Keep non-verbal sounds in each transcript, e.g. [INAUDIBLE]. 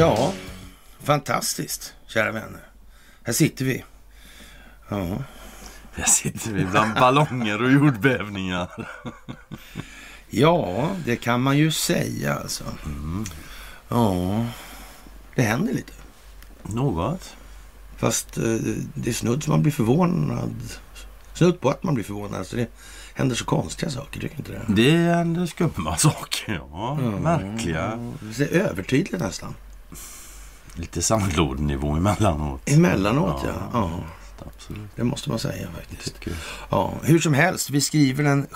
Ja, fantastiskt, kära vänner. Här sitter vi. Ja. Här sitter vi bland ballonger och jordbävningar. ja, det kan man ju säga alltså. Ja, det händer lite. Något. Fast eh, det är snudd som man blir förvånad. Snudd på att man blir förvånad. Alltså det händer så konstiga saker, tycker inte det? Det händer skumma saker, ja. Märkliga. Det är övertydligt nästan. Lite sandlådenivå emellanåt. Emellanåt, ja. ja. Absolut. Det måste man säga faktiskt. Ja, hur som helst, vi skriver den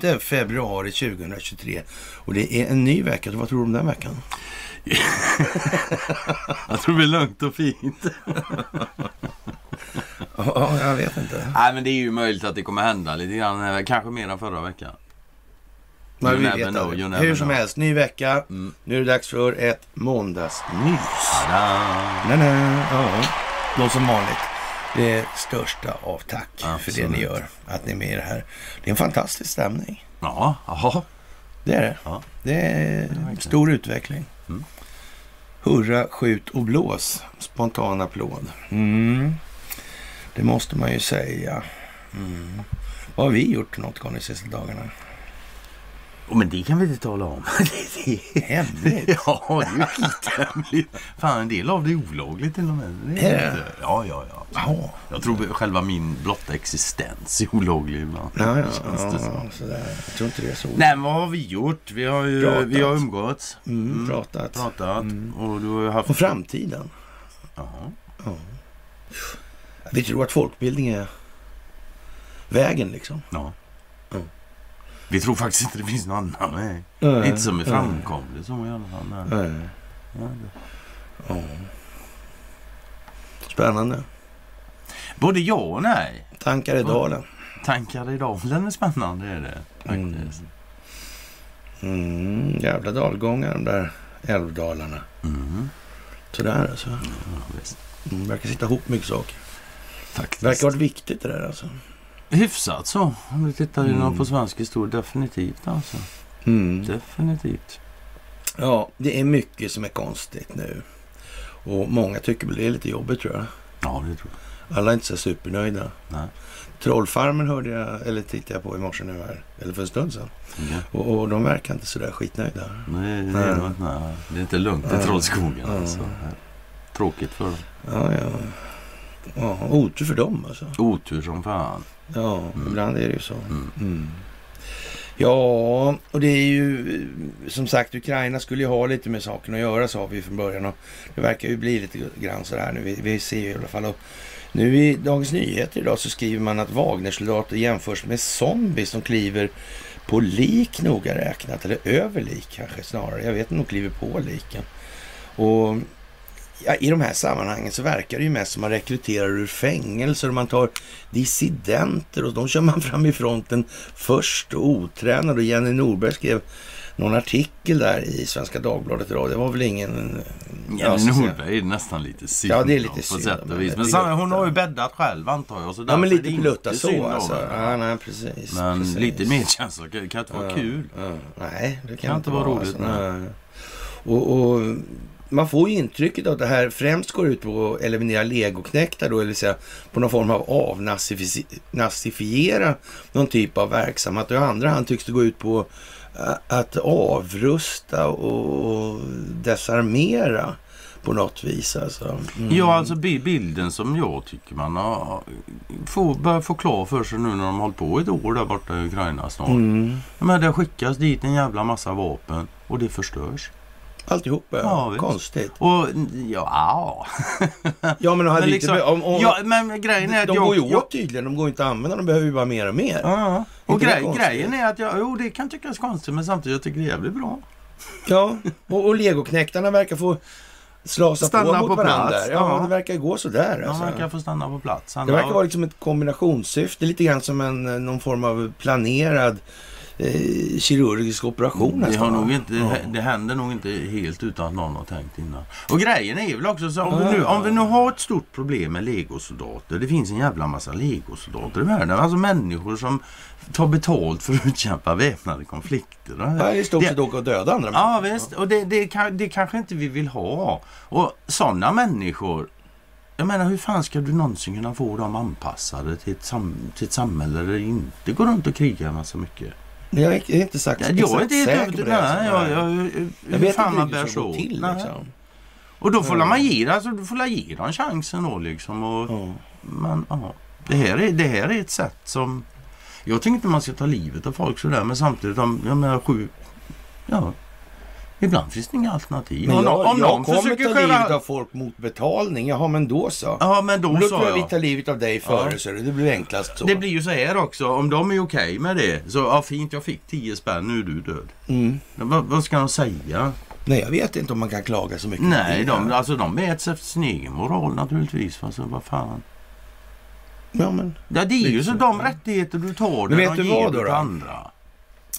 6 februari 2023 och det är en ny vecka. Vad tror du om den veckan? [LAUGHS] Jag tror det blir lugnt och fint. Ja, jag vet inte. Nej, men det är ju möjligt att det kommer hända lite grann. eh, Kanske mer än förra veckan. Men vi vet know, Hur som know. helst, ny vecka. Mm. Nu är det dags för ett måndagsmys. Ja. Då som vanligt, det största av tack för det Absolut. ni gör. Att ni är med i det här. Det är en fantastisk stämning. Ja, jaha. Det är det. Ja. Det är stor utveckling. Mm. Hurra, skjut och blås. Spontan applåd. Mm. Det måste man ju säga. Mm. Vad har vi gjort något gång de sista dagarna? Oh, men det kan vi inte tala om. [LAUGHS] Det är- Hemligt. [LAUGHS] ja, det är ju helt hemligt. Fan, en del av det är olagligt till och med. Det Är inte- Ja, ja, ja. Ja, Jag tror själva min blotta existens är olaglig ibland. ja, ja, [LAUGHS] Känns det ja, sådär. Jag tror inte det är så. Nej, vad har vi gjort? Vi har ju Pratat. vi har umgåtts. Mm, pratat. Pratat. Och du har haft... Och framtiden. Jaha. Vi tror att folkbildning är vägen liksom. Ja. Mm. Vi tror faktiskt inte det finns någon annan väg. Nej, Inte som är framkomlig så i alla fall. Nej. nej. Ja, det- Ja. Spännande. Både ja och nej. Tankar i dalen. Tankar i dalen är spännande är det. Faktiskt. Mm, jävla dalgångar de där älvdalarna. Mm. Sådär alltså. Ja. Mm, verkar sitta ihop mycket saker. Faktiskt. Verkar ha varit viktigt det där alltså. Hyfsat så. Om vi tittar Mm. mm. på svensk historia. Definitivt alltså. Mm. Definitivt. Ja, det är mycket som är konstigt nu. Och många tycker väl det är lite jobbigt tror jag. Ja, det tror jag. Alla är inte så supernöjda. Nej. Trollfarmen hörde jag, eller tittade jag på i morse nu här, eller för en stund sedan. Ja. Och, och de verkar inte sådär skitnöjda. Nej, det, Nej. inte- nej, det är inte lugnt i Nej. Trollskogen. Nej. Alltså. Tråkigt för dem. Ja, ja. Ja, otur för dem alltså. Otur som fan. Ja, Mm. ibland är det ju så. Mm. Mm. Ja, och det är ju som sagt Ukraina skulle ju ha lite med saken att göra sa vi från början och det verkar ju bli lite grann så här nu. Vi, vi ser ju i alla fall och nu i Dagens Nyheter idag så skriver man att Wagnersoldater jämförs med zombies som kliver på lik noga räknat, eller över lik kanske snarare. Jag vet inte de kliver på liken. Och ja, i de här sammanhangen så verkar det ju mest som man rekryterar ur fängelser och man tar dissidenter och de kör man fram i fronten först och otränad. Och Jenny Norberg skrev någon artikel där i Svenska Dagbladet idag. Det var väl ingen... Jenny Norberg är nästan lite synd Ja, det är lite synd sätt och vis. Men Det är hon har ju bäddat själv antar jag. Så Ja, men det lite plutta så alltså. Ja, nej, precis. Men precis. lite medkänsla kan kan inte vara Ja, kul. Ja, nej, det kan, Kan inte vara roligt, Alltså. Och, och man får ju intrycket att det här främst går ut på att eliminera legoknektar då, vill säga på någon form av avnazifiera någon typ av verksamhet. Och i andra hand tycks det gå ut på att avrusta och desarmera på något vis. Alltså. Mm. Ja, alltså bi- bilden som jag tycker man har, får, börjar få klar för sig nu när de har hållit på ett år där borta i Ukraina snart. Mm. Men det skickas dit en jävla massa vapen och det förstörs. Alltihopa, ja. Ja. Konstigt. Och ja... Ja, men, Men lite, liksom, om, om, ja, men grejen är att de jag... går ju jag, åt tydligen. De går inte att använda. De behöver ju bara mer och mer. Ja, och Inte grej, grejen är att jag, jo det kan tyckas konstigt men samtidigt jag tycker det är jävligt bra. Ja, och, och legoknektarna verkar få slasa Stanna på mot på varandra. plats, Ja, ja. det verkar gå sådär. Han Alltså. verkar få stanna på plats. Han Det verkar har- vara liksom ett kombinationssyfte, lite grann som en, någon form av planerad eh, kirurgisk operation Det, nästan, har nog inte, Ja. det händer nog inte helt utan att någon har tänkt innan. Och grejen är väl också så om, vi nu, om vi nu har ett stort problem med legosoldater. Det finns en jävla massa legosoldater i världen. Alltså människor som tar betalt för att utkämpa väpnade konflikter. Ja, i stort sett åka och döda andra Ja människor. visst, och det, det, det kanske inte vi vill ha. Och sådana människor, jag menar hur fan ska du någonsin kunna få dem anpassade till ett, sam, till ett samhälle där det inte går runt och krigar massa mycket? Jag är inte sagt, Jag är inte helt säker på det. alltså. Nej, jag, jag, jag hur vet fan inte hur det går till. Nej. Liksom. Och då får man ge alltså, du får ge dem chansen då liksom. Och, Ja. men, ja, det, här är, det här är ett sätt som... Jag tycker inte man ska ta livet av folk sådär men samtidigt om, jag menar sju... Ja. Ibland finns det inga alternativ. Men jag, om jag kommer ta livet skära- av folk mot betalning. Jaha, men då så. Ja men då då tror jag vi tar livet av dig före, Ja. så det blir enklast så. Det blir ju så här också. Om de är okej med det. Så ja fint jag fick 10 spänn. Nu är du död. Mm. Vad, vad ska de säga? Nej, jag vet inte om man kan klaga så mycket. Nej, det. de, alltså, de mäts efter sin egen moral naturligtvis. Alltså, vad fan. Ja, men. Ja, det är ju så Liksom. de rättigheter du tar. Vet de du ger då till då? andra.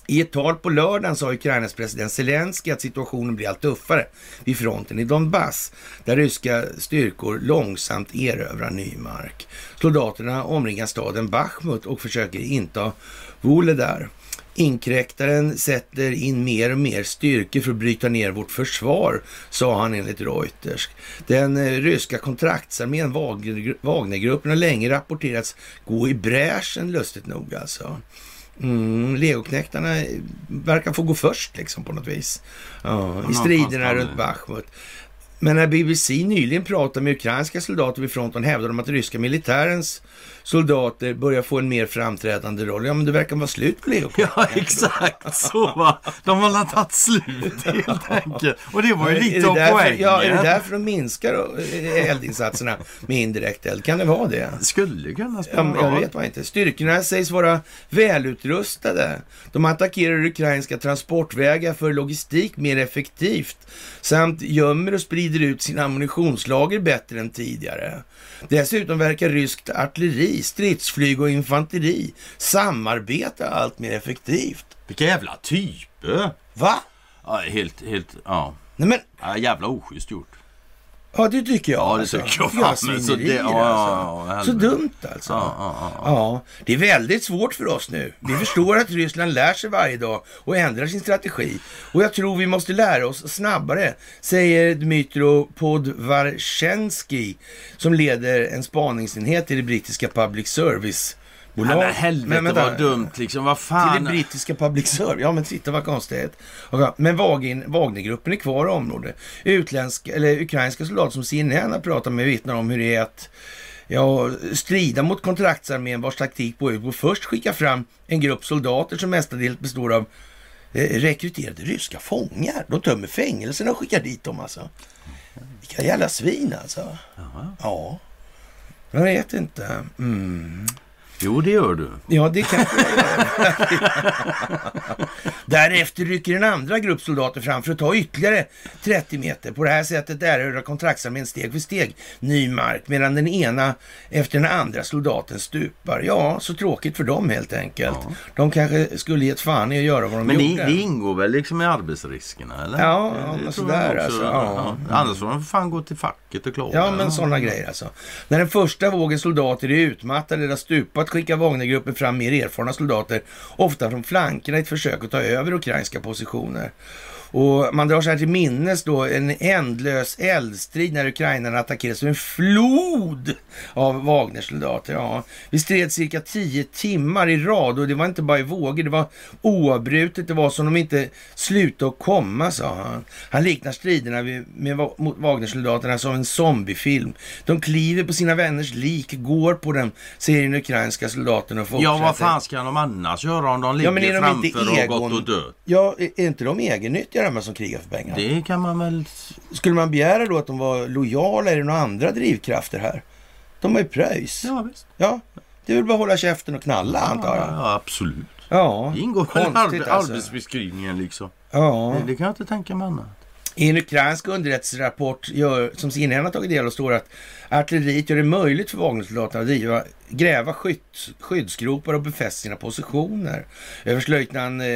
I ett tal på lördagen sa Ukrainas president Zelensky att situationen blir allt tuffare vid fronten i Donbass, där ryska styrkor långsamt erövrar ny mark. Soldaterna omringar staden Bachmut och försöker inta Vuhledar. Inkräktaren sätter in mer och mer styrkor för att bryta ner vårt försvar, sa han enligt Reuters. Den eh, ryska kontraktsarmén Wagnergruppen har länge rapporterats gå i bräschen, lustigt nog alltså. Mm, legoknektarna verkar få gå först liksom på något vis. Ja, I striderna runt Bachmut. Men när BBC nyligen pratade med ukrainska soldater vid fronten hävdade de att ryska militärens soldater börjar få en mer framträdande roll. Ja, men det verkar vara slut på legoknektarna. Ja, exakt så va. De har tagit slut helt enkelt. Och det var ju lite det av poängen. ja, är det därför de minskar eh, eldinsatserna med indirekt eld? Kan det vara det? Skulle kunna Ja, spela men jag vet man inte. Styrkorna sägs vara välutrustade. De attackerar ukrainska transportvägar för logistik mer effektivt samt gömmer och sprider ut sina ammunitionslager bättre än tidigare. Dessutom verkar ryskt artilleri, stridsflyg och infanteri samarbeta allt mer effektivt. Vilka jävla typer. Va? Ja, helt, helt, ja. Nej men, ja jävla oschysst gjort. Ja det tycker jag. Ja, det alltså. tycker jag Det är fan, men så det- ja, ja, alltså. ja, Så dumt alltså. Ja, ja, ja. Ja, det är väldigt svårt för oss nu. Vi [LAUGHS] förstår att Ryssland lär sig varje dag och ändrar sin strategi. Och jag tror vi måste lära oss snabbare, säger Dmytro Podvarshensky som leder en spaningsenhet i det brittiska public service Nej, men helvete vänta. vad dumt liksom. Vad Till fan. det brittiska public service. Ja, men titta vad konstigt. Men Wagnergruppen är kvar i området. Utländska, eller ukrainska soldater som CNN har pratat med vittnar om hur det är att ja, strida mot kontraktsarmén vars taktik går ut på att först skicka fram en grupp soldater som mestadels består av eh, rekryterade ryska fångar. De tömmer fängelserna och skickar dit dem alltså. Vilka jävla svin alltså. Ja. Jag vet inte. Mm. Jo, det gör du. Ja, det kanske jag gör. [LAUGHS] Därefter rycker en andra grupp soldater fram för att ta ytterligare 30 meter. På det här sättet erövrar kontraktsarmén steg för steg ny mark medan den ena efter den andra soldaten stupar. Ja, så tråkigt för dem helt enkelt. De kanske skulle gett fan i att göra vad de Men gjorde. det ingår väl liksom i arbetsriskerna eller? Ja, ja, det men sådär alltså, ja. Annars får de för fan gå till facket och klaga. Ja, men sådana grejer alltså. När den första vågen soldater är utmattade eller har att skickar Wagnergruppen fram mer erfarna soldater, ofta från flankerna i ett försök att ta över ukrainska positioner. Och man drar sig här till minnes då en ändlös eldstrid när ukrainarna attackerades av en flod av Wagnersoldater. Ja, vi stred cirka tio timmar i rad och det var inte bara i vågor, det var oavbrutet. Det var som de inte slutade att komma, sa han. Han liknar striderna med, med, mot Wagnersoldaterna som en zombiefilm. De kliver på sina vänners lik, går på dem, säger en ukrainsk soldaten och fortsätter. Ja, vad fan ska de annars göra om de ligger Ja, men är de framför inte och egon- gått och dött? Ja, är inte de egennyttiga de här som krigar för pengar? Det kan man väl... Skulle man begära då att de var lojala? Är det några andra drivkrafter här? De har ju pröjs. Ja. Ja, visst. det är väl bara att hålla käften och knalla antar jag. Ja, absolut. Ja, Det ingår väl i alltså. arbetsbeskrivningen liksom. Ja. Det, det kan jag inte tänka mig annat. I en ukrainsk underrättelserapport gör, som CNN har tagit del av står att artilleriet gör det möjligt för Wagnersoldaterna att driva gräva skydds, skyddsgropar och befästa sina positioner. Överstelöjtnant eh,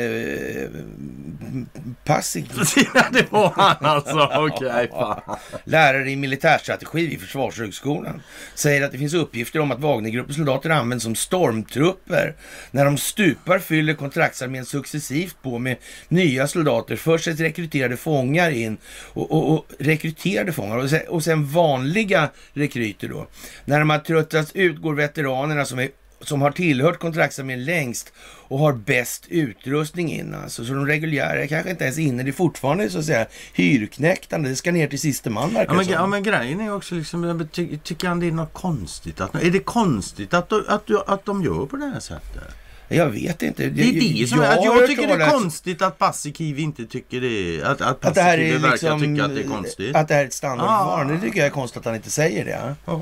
Passig, [LAUGHS] det var han alltså. [LAUGHS] Okej, fan. lärare i militärstrategi vid Försvarshögskolan, säger att det finns uppgifter om att Wagnergruppens soldater används som stormtrupper. När de stupar fyller kontraktsarmén successivt på med nya soldater. Först sätts rekryterade fångar in och, och, och rekryterade fångar och sen, och sen vanliga rekryter då. När de har tröttats ut går veteranerna som, är, som har tillhört kontraktsarmén längst och har bäst utrustning in alltså. Så de reguljära är kanske inte ens inne. Det är fortfarande så att säga hyrknäktande. Det ska ner till siste man verkar Ja men, som. ja men grejen är också liksom, jag ty, tycker han det är något konstigt? Att, är det konstigt att, att, du- att de gör på det här sättet? Jag vet inte. Det är det som är, har att jag tycker det är konstigt att Paasikivi inte tycker det. Att, att Att det här är verkar liksom... tycka att det är konstigt. Att det här är ett standardförfarande. Ah. Det tycker jag är konstigt att han inte säger det. Ja.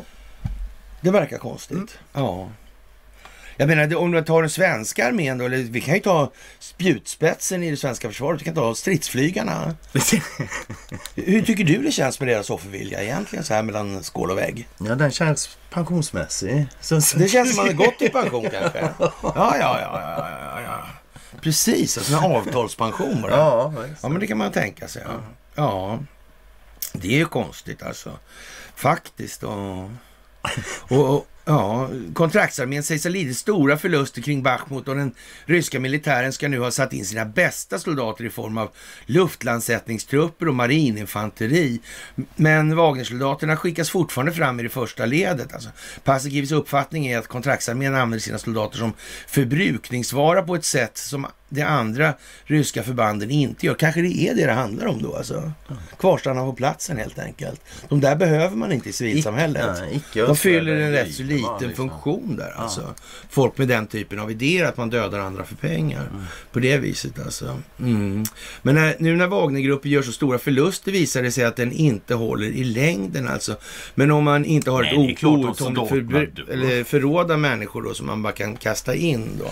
Det verkar konstigt. Mm. Ja. Jag menar, om du tar den svenska armén då, eller vi kan ju ta spjutspetsen i det svenska försvaret. Vi kan ta stridsflygarna. [LAUGHS] Hur tycker du det känns med deras offervilja egentligen så här mellan skål och vägg? ja, den känns pensionsmässig. Så, så. Det känns som man har gått i pension kanske. Ja, ja, ja, ja, ja, ja. Precis, alltså en avtalspension bara. Ja. Ja, men det kan man tänka sig. Ja, ja. det är ju konstigt alltså. Faktiskt. Och, [LAUGHS] och, och ja, kontraktsarmén sägs ha lidit stora förluster kring Bachmut och den ryska militären ska nu ha satt in sina bästa soldater i form av luftlandsättningstrupper och marininfanteri. Men Wagnersoldaterna skickas fortfarande fram i det första ledet. Alltså, Paasikivis uppfattning är att kontraktsarmén använder sina soldater som förbrukningsvara på ett sätt som de andra ryska förbanden inte gör. Kanske det är det det handlar om då alltså. Kvarstanna på platsen helt enkelt. De där behöver man inte i civilsamhället. Nej, icke De fyller en rätt så liten liksom. funktion där alltså. Folk med den typen av idéer att man dödar andra för pengar. Mm. På det viset alltså. Mm. Men när, nu när Wagnergruppen gör så stora förluster visar det sig att den inte håller i längden alltså. Men om man inte har Nej, det ett outtömligt soldaterna för, förråd av människor då som man bara kan kasta in då.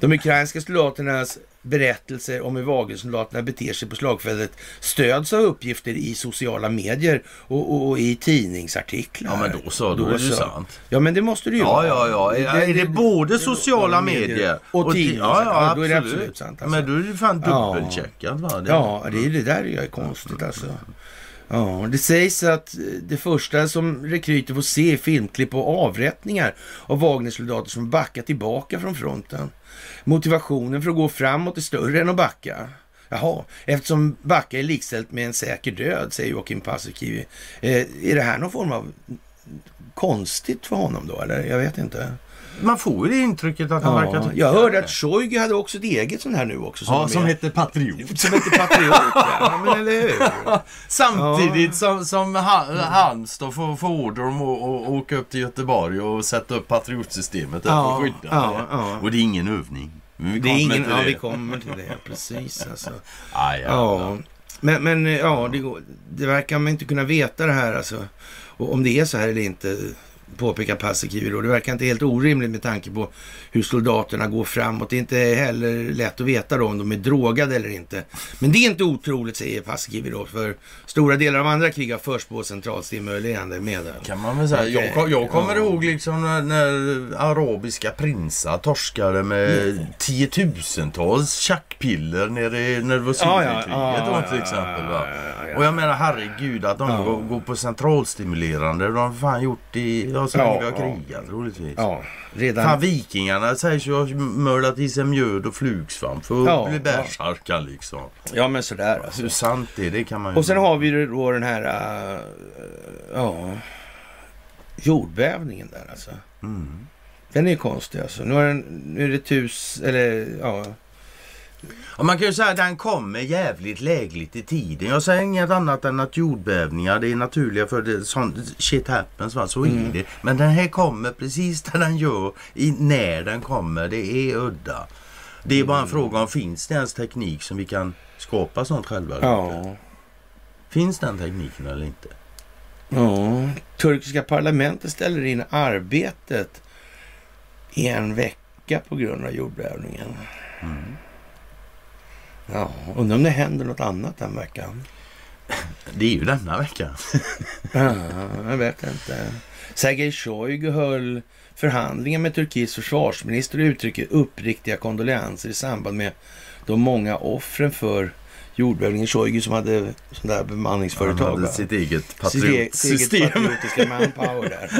De ukrainska soldaternas berättelser om hur Wagnersoldaterna beter sig på slagfältet stöds av uppgifter i sociala medier och, och, och i tidningsartiklar. Ja, men då så. Då, är det ju sant. Ja, men det måste det ju Ja, vara. ja, ja. Är, är det både sociala medier och ti- tidningar? Ja, ja, då är det absolut sant. Alltså. Men då är det ju fan Ja. dubbelcheckat va? Det- Ja, det är det där jag är konstigt alltså. Ja, det sägs att det första som rekryter får se är filmklipp och avrättningar av Wagnersoldater som backar tillbaka från fronten. Motivationen för att gå framåt är större än att backa. Jaha, eftersom backa är likställt med en säker död, säger Joakim Paasikivi. Eh, är det här någon form av konstigt för honom då, eller? Jag vet inte. Man får ju det intrycket att han verkar Ja, tycka jag hörde att Shoigu hade också ett eget sånt här nu också. Ja, var som med. heter Patriot. [LAUGHS] Som heter Patriot, ja. Men eller hur? [LAUGHS] Samtidigt som, som han, Halmstad får, får order om att åka upp till Göteborg och sätta upp Patriotsystemet där Ja, att skydda. ja, ja. Och det är ingen övning. Vi Det är ingen, till ja, det. vi kommer till det. Precis alltså. [LAUGHS] Aj, ja. Ja, men, men ja, det, går, det verkar man inte kunna veta det här alltså. Och om det är så här eller inte, påpekar Paasikivi. Det verkar inte helt orimligt med tanke på hur soldaterna går framåt. Det är inte heller lätt att veta då om de är drogade eller inte. Men det är inte otroligt, säger Paasikivi då, för stora delar av andra krig har förts på centralstimulerande medel. Kan man väl säga. Jag, jag kommer Ja. ihåg liksom när, när arabiska prinsar torskade med tiotusentals tjackpiller nere, när det var Ja, ja, ja, till exempel. Va? Och jag menar herregud att de Ja. går, går på centralstimulerande. De har fan gjort i, ja, så länge vi har krigat troligtvis. Ja, redan... Fan vikingarna sägs ju ha mördat i sig mjöd och flugsvamp för att Ja, bli bärsärkar liksom. Ja, men sådär alltså. Hur sant det är, det kan man ju... Och sen har vi ju då den här, äh, ja, jordbävningen där alltså. Mm. Den är konstig alltså. Nu, den, nu är det tus, eller ja. Och man kan ju säga att den kommer jävligt lägligt i tiden. Jag säger inget annat än att jordbävningar det är naturliga för det, sånt shit happens. Va? Så Mm. är det. Men den här kommer precis där den gör, i, när den kommer. Det är udda. Det är bara Mm. en fråga om finns det ens teknik som vi kan skapa sånt själva? Ja. Finns den tekniken eller inte? ja. Turkiska parlamentet ställer in arbetet i en vecka på grund av jordbävningen. Mm. Ja, undrar om det händer något annat den veckan. Det är ju denna vecka. [LAUGHS] Ja, jag vet inte. Sergej Shoigu höll förhandlingar med Turkiets försvarsminister och uttrycker uppriktiga kondolenser i samband med de många offren för jordbävningen. Shoigu som hade sån där bemanningsföretag. Han hade va? sitt eget e- sitt eget patriotsystem. patriotiska manpower där.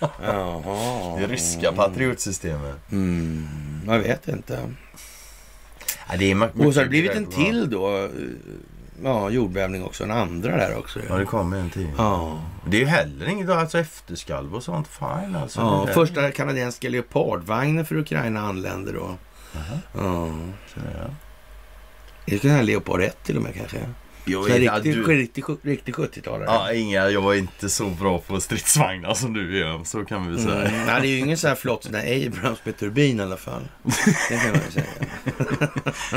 [LAUGHS] Ja. Det ryska patriotsystemet. Mm, jag vet inte. Ja, det är mycket Och så har det blivit en till då. eh, Ja, jordbävning också. En andra där också. Ja, det kommer en till. Ja. Det är ju heller inget, alltså efterskalv och sånt. Fine alltså. ja första kanadensiska leopardvagnen för Ukraina anländer då. Jaha, Ja. så det ska här Leopard 1 till och med kanske. Jag Så vet, riktig, du, riktig, riktig 70-talare. ja, inga, jag är inte så bra på stridsvagnar som du är. Så kan vi säga. Mm. Nej, det är ju ingen sån här flott sån här Abrams med turbin i alla fall. Det kan man ju säga.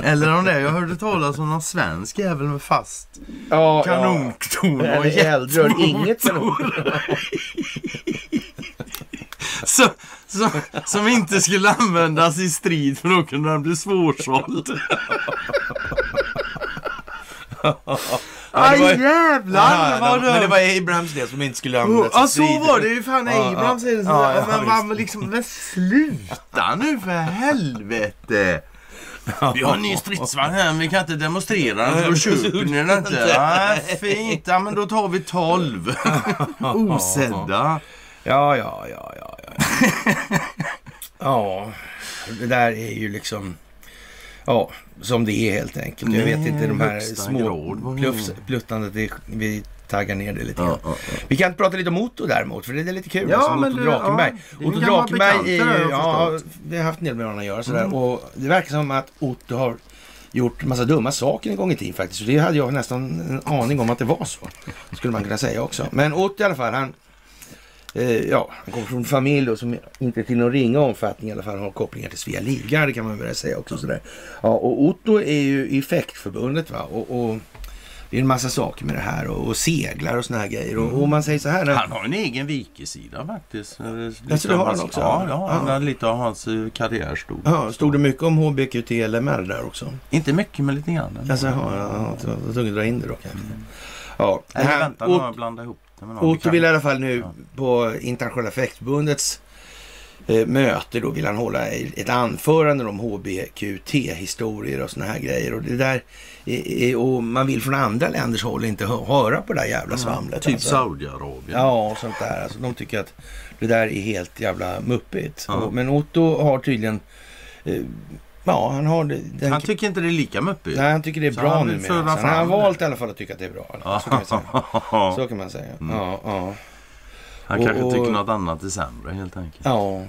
[LAUGHS] Eller om det är, jag hörde talas om någon svensk jävel med fast Ja, kanonton och Eller eldrör. Inget kanon. som, [LAUGHS] som, som inte skulle användas i strid för då kunde den bli svårsåld. [LAUGHS] Aj jävlar Ja, vad de- men det var Abrams det som inte skulle användas Ja så var det ju fan ja. är det så Ja, där. ja, Men man liksom, men sluta nu för helvete. [LAUGHS] Vi har en ny stridsvagn här men vi kan inte demonstrera den för då köper ni den inte. Nej, fint, ja, men då tar vi 12. [LAUGHS] Osedda. Ja, ja, ja, ja, ja. [LAUGHS] ja, det där är ju liksom... Ja, som det är helt enkelt. Jag vet inte, de här små pluffs, pluttandet, det, vi taggar ner det lite Ja, ja, ja. Vi kan prata lite om Otto däremot, för det är lite kul. Ja, alltså, men Otto Drakenberg. ja, Otto Drakenberg är Ja, vi har haft en del med varandra att göra sådär. Mm. Och det verkar som att Otto har gjort massa dumma saker en gång i tiden faktiskt. Och det hade jag nästan en aning om att det var så. Skulle man kunna säga också. Men Otto i alla fall, han... Eh, ja, han kommer från en familj då, som inte till någon ringa omfattning i alla fall har kopplingar till Svea Livgarde kan man väl säga också. Sådär. Ja, och Otto är ju i fäktförbundet va. Och, och det är en massa saker med det här och, och seglar och såna här grejer. Och, och man säger så här. När, Han har en egen vikesida faktiskt. Alltså, det har han också? Ja, ja, han Ja. har lite av hans eh, karriär stod. ja, stod det mycket om HBQT LMR där också? Inte mycket men lite grann. Alltså, ja, ja, jag var tvungen att dra in det då kanske. Ja, det Eller här, vänta, nu har jag blandat ihop. Otto vill i alla fall nu Ja. på Internationella fäktförbundets eh, möte då vill han hålla ett anförande om HBQT-historier och såna här grejer. Och det där är, är, och man vill från andra länders håll inte hö- höra på det där jävla svamlet. Typ alltså. Saudiarabien. Ja, och sånt där. Alltså, de tycker att det där är helt jävla muppigt. Ja. Men Otto har tydligen... Ja, han har... Den, Han tycker inte det är lika muppigt. nej, han tycker det är Så bra han vill numera. föra Så han har valt i alla fall att tycka att det är bra. Så kan man säga. [LAUGHS] Så kan man säga. Mm. Ja, ja. Han Och- kanske och- tycker något annat är sämre helt enkelt. Ja.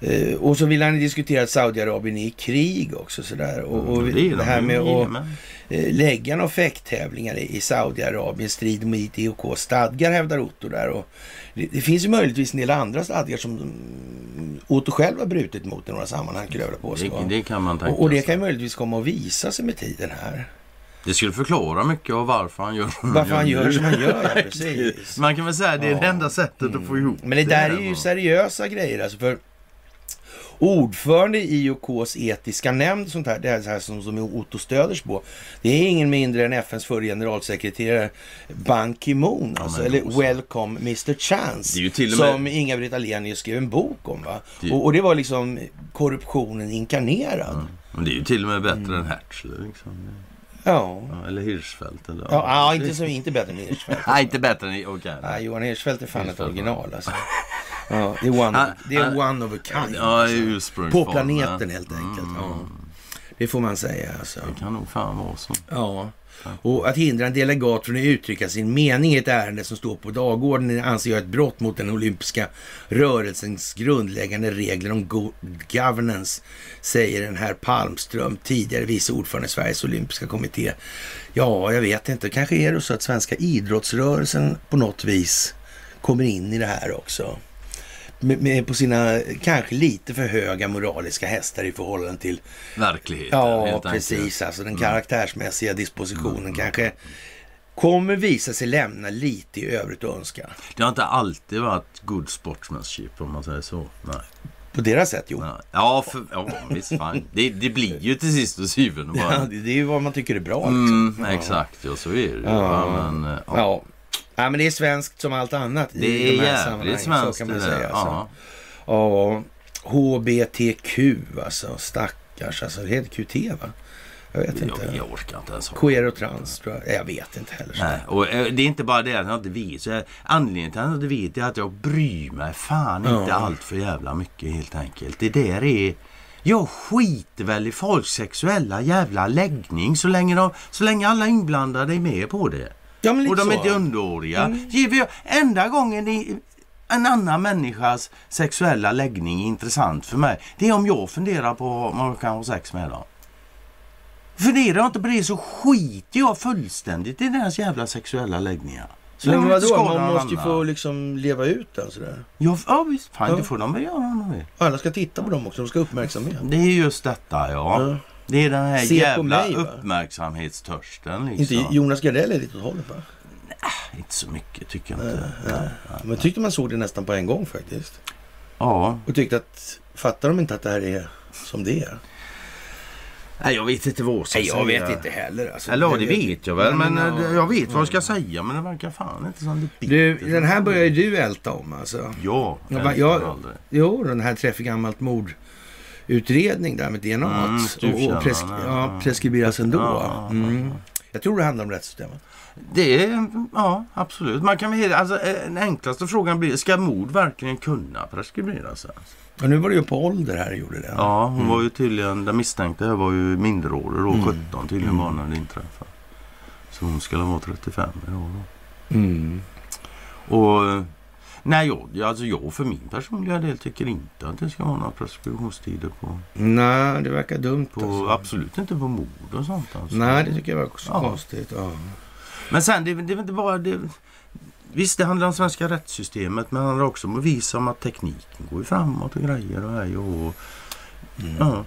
Eh, och så vill han diskutera att Saudiarabien är i krig också sådär. Och, och Mm, det, är det de här med att jajamän. eh, lägga några fäkttävlingar i, Saudiarabien strider mot IOKs stadgar hävdar Otto där. Och det, det finns ju möjligtvis en del andra stadgar som mm, Otto själv har brutit mot i några sammanhang skulle jag vilja påstå. det, det kan man tänka och, och det kan ju möjligtvis komma att visa sig med tiden här. Det skulle förklara mycket av varför han gör som Varför han gör som han gör, ja, [LAUGHS] precis. Man kan väl säga att det är Ja. det enda sättet att få ihop Men det där är ju seriösa grejer alltså för Ordförande i IOKs etiska nämnd sånt här, det är så här som, som Otto stöders på. Det är ingen mindre än FNs förre generalsekreterare Ban Ki-Moon. Ja, alltså, eller. Welcome Mr Chance. Med- Som Inga-Britt Ahlenius skrev en bok om. Va? Det- Och, och det var liksom korruptionen inkarnerad. Men det är ju till och med bättre Mm. än Hertzler. Liksom. Ja. Ja, eller Hirschfeldt. Eller, Ja, ja, inte, så, inte bättre än Hirschfeldt. [LAUGHS] Nej, inte bättre än... Okej. Nej, Johan Hirschfeldt är fan ett Hirschfeldt, original alltså. [LAUGHS] Ja, det är one, det är one of a kind. Ja, alltså. På planeten helt enkelt. Mm. Ja. Det får man säga alltså. Det kan nog fan vara så. Ja. Och att hindra en delegat från att uttrycka sin mening i ett ärende som står på dagordningen anser jag ett brott mot den olympiska rörelsens grundläggande regler om good governance, säger den här Palmström, tidigare vice ordförande i Sveriges olympiska kommitté. Ja, jag vet inte. Kanske är det så att svenska idrottsrörelsen på något vis kommer in i det här också. Med, med på sina kanske lite för höga moraliska hästar i förhållande till Verkligheten, Ja, precis. enkelt. Alltså den karaktärsmässiga dispositionen kanske kommer visa sig lämna lite i övrigt att önska. Det har inte alltid varit good sportsmanship om man säger så. Nej. På deras sätt, jo. Ja, för, ja visst fan. Det, det blir ju till sist och syvende bara. Ja, det, det är ju vad man tycker är bra. Liksom. Mm, exakt, ja så är det ju. Ja. Ja, men, eh, ja. Ja. Ja, men det är svenskt som allt annat i Det är de här sammanhangen. svenskt Så kan man säga. Alltså. Ja. HBTQ alltså. Stackars alltså. Det heter QT va? Jag vet inte. Jag, jag orkar inte ens Queer och trans tror jag. Jag vet inte heller. Nej, och eh, det är inte bara det att jag inte vet. Så anledningen till att jag inte vet är att jag bryr mig fan inte Ja. allt för jävla mycket helt enkelt. Det där är... Jag skiter väl i folks sexuella jävla läggning så länge, de, så länge alla inblandade är med på det. Ja, Och de så. är inte underåriga. Mm. Enda gången det, en annan människas sexuella läggning är intressant för mig. Det är om jag funderar på om man kan ha sex med dem. Funderar jag inte på det så skiter jag fullständigt i deras jävla sexuella läggningar. Så Men vadå? Man måste ju få liksom leva ut den sådär. Ja, ja visst. Fan, Ja. det får de väl göra om de vill. Alla ska titta på dem också. De ska ha uppmärksamhet. Det är just detta ja. Ja. Det är den här Se på jävla mig, uppmärksamhetstörsten liksom. Inte Jonas Gardell är lite åt hållet va? Inte så mycket tycker jag inte. Nej. Men tyckte man såg det nästan på en gång faktiskt. Ja, Och tyckte att, fattar de inte att det här är som det är? Nej, jag vet inte vad jag ska Nej, jag vet inte heller. Alltså. Eller ja, det vet jag väl. Men, ja. eh, jag vet vad jag ska säga. Men det verkar fan inte som det Du, biter. den här börjar ju du älta om alltså. Ja, Ja, va- älskar jag- aldrig. Jo, den här träff gammalt mordutredning där med DNA. Mm, och, och presk ja. preskriberas ändå. Mm. Jag tror det handlar om rättssystemet. Det är, ja absolut. Man kan väl, alltså, eh, den enklaste frågan blir, ska mord verkligen kunna preskriberas? Och nu var det ju på ålder här gjorde det. Ja, hon var ju tydligen, den misstänkte här var ju minderårig då, Mm. 17 tydligen var när det inträffade. Så hon skulle vara 35 idag då. Mm. Och nej, jag, alltså jag för min personliga del tycker inte att det ska vara några preskriptionstider på, Nej, det verkar dumt. på alltså. absolut inte på mord och sånt. Alltså. Nej, det tycker jag var också Ja. konstigt. Ja. Men sen, det, det är inte bara det. Visst, det handlar om svenska rättssystemet, men det handlar också om att visa om att tekniken går framåt och grejer och hej och... Mm. Ja.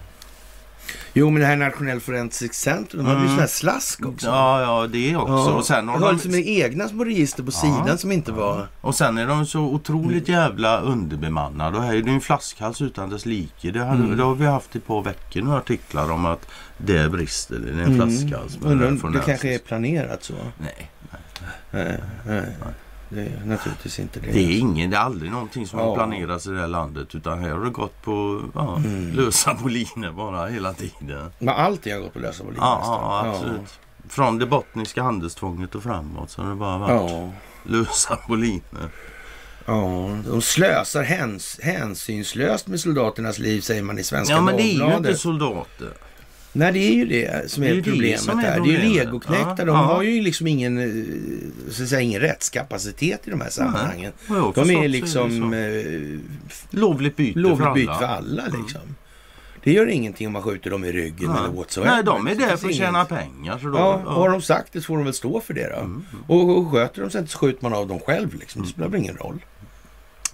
Jo, men det här Nationell Forensic Center, de hade ju Mm. sån här slask också. ja, ja, det också. Ja. Och sen har de har de... liksom egna små register på Ja. sidan som inte var... Och sen är de så otroligt jävla underbemannade. Och här är det en flaskhals utan dess like. Det, hade, Mm. det har vi haft i ett par veckor nu artiklar om att det brister. Det är en Mm. flaskhals. med Undrar det det kanske är planerat så. Nej, Nej, nej. Det är naturligtvis inte det. det är ingen, det är aldrig någonting som Ja. har planerats i det här landet. Utan här har det gått på ja, Mm. lösa [LAUGHS] boliner bara hela tiden. Men allting har gått på lösa boliner Ja, ja, absolut. Från det bottniska handelstvånget och framåt så har det bara varit Ja. lösa [LAUGHS] boliner. ja, de slösar häns, hänsynslöst med soldaternas liv säger man i Svenska Ja men det är ju inte soldater. Nej, det är ju det som är, Det är det problemet som är där. Det är ju legoknäckta. Ja, de ja. har ju liksom ingen, eh, så att säga, ingen rättskapacitet i de här sammanhangen. Har De är det liksom så. eh, Lovligt byte lovligt för byte alla. för alla. Liksom. Det gör ingenting om man skjuter dem i ryggen eller Nej. whatsoever. Nej, de är Det där för att tjäna pengar. Så då, Ja, ja. har de sagt det så får de väl stå för det då. Mm. Och, och sköter de sig inte så skjuter man av dem själv. Liksom. Det spelar väl ingen roll.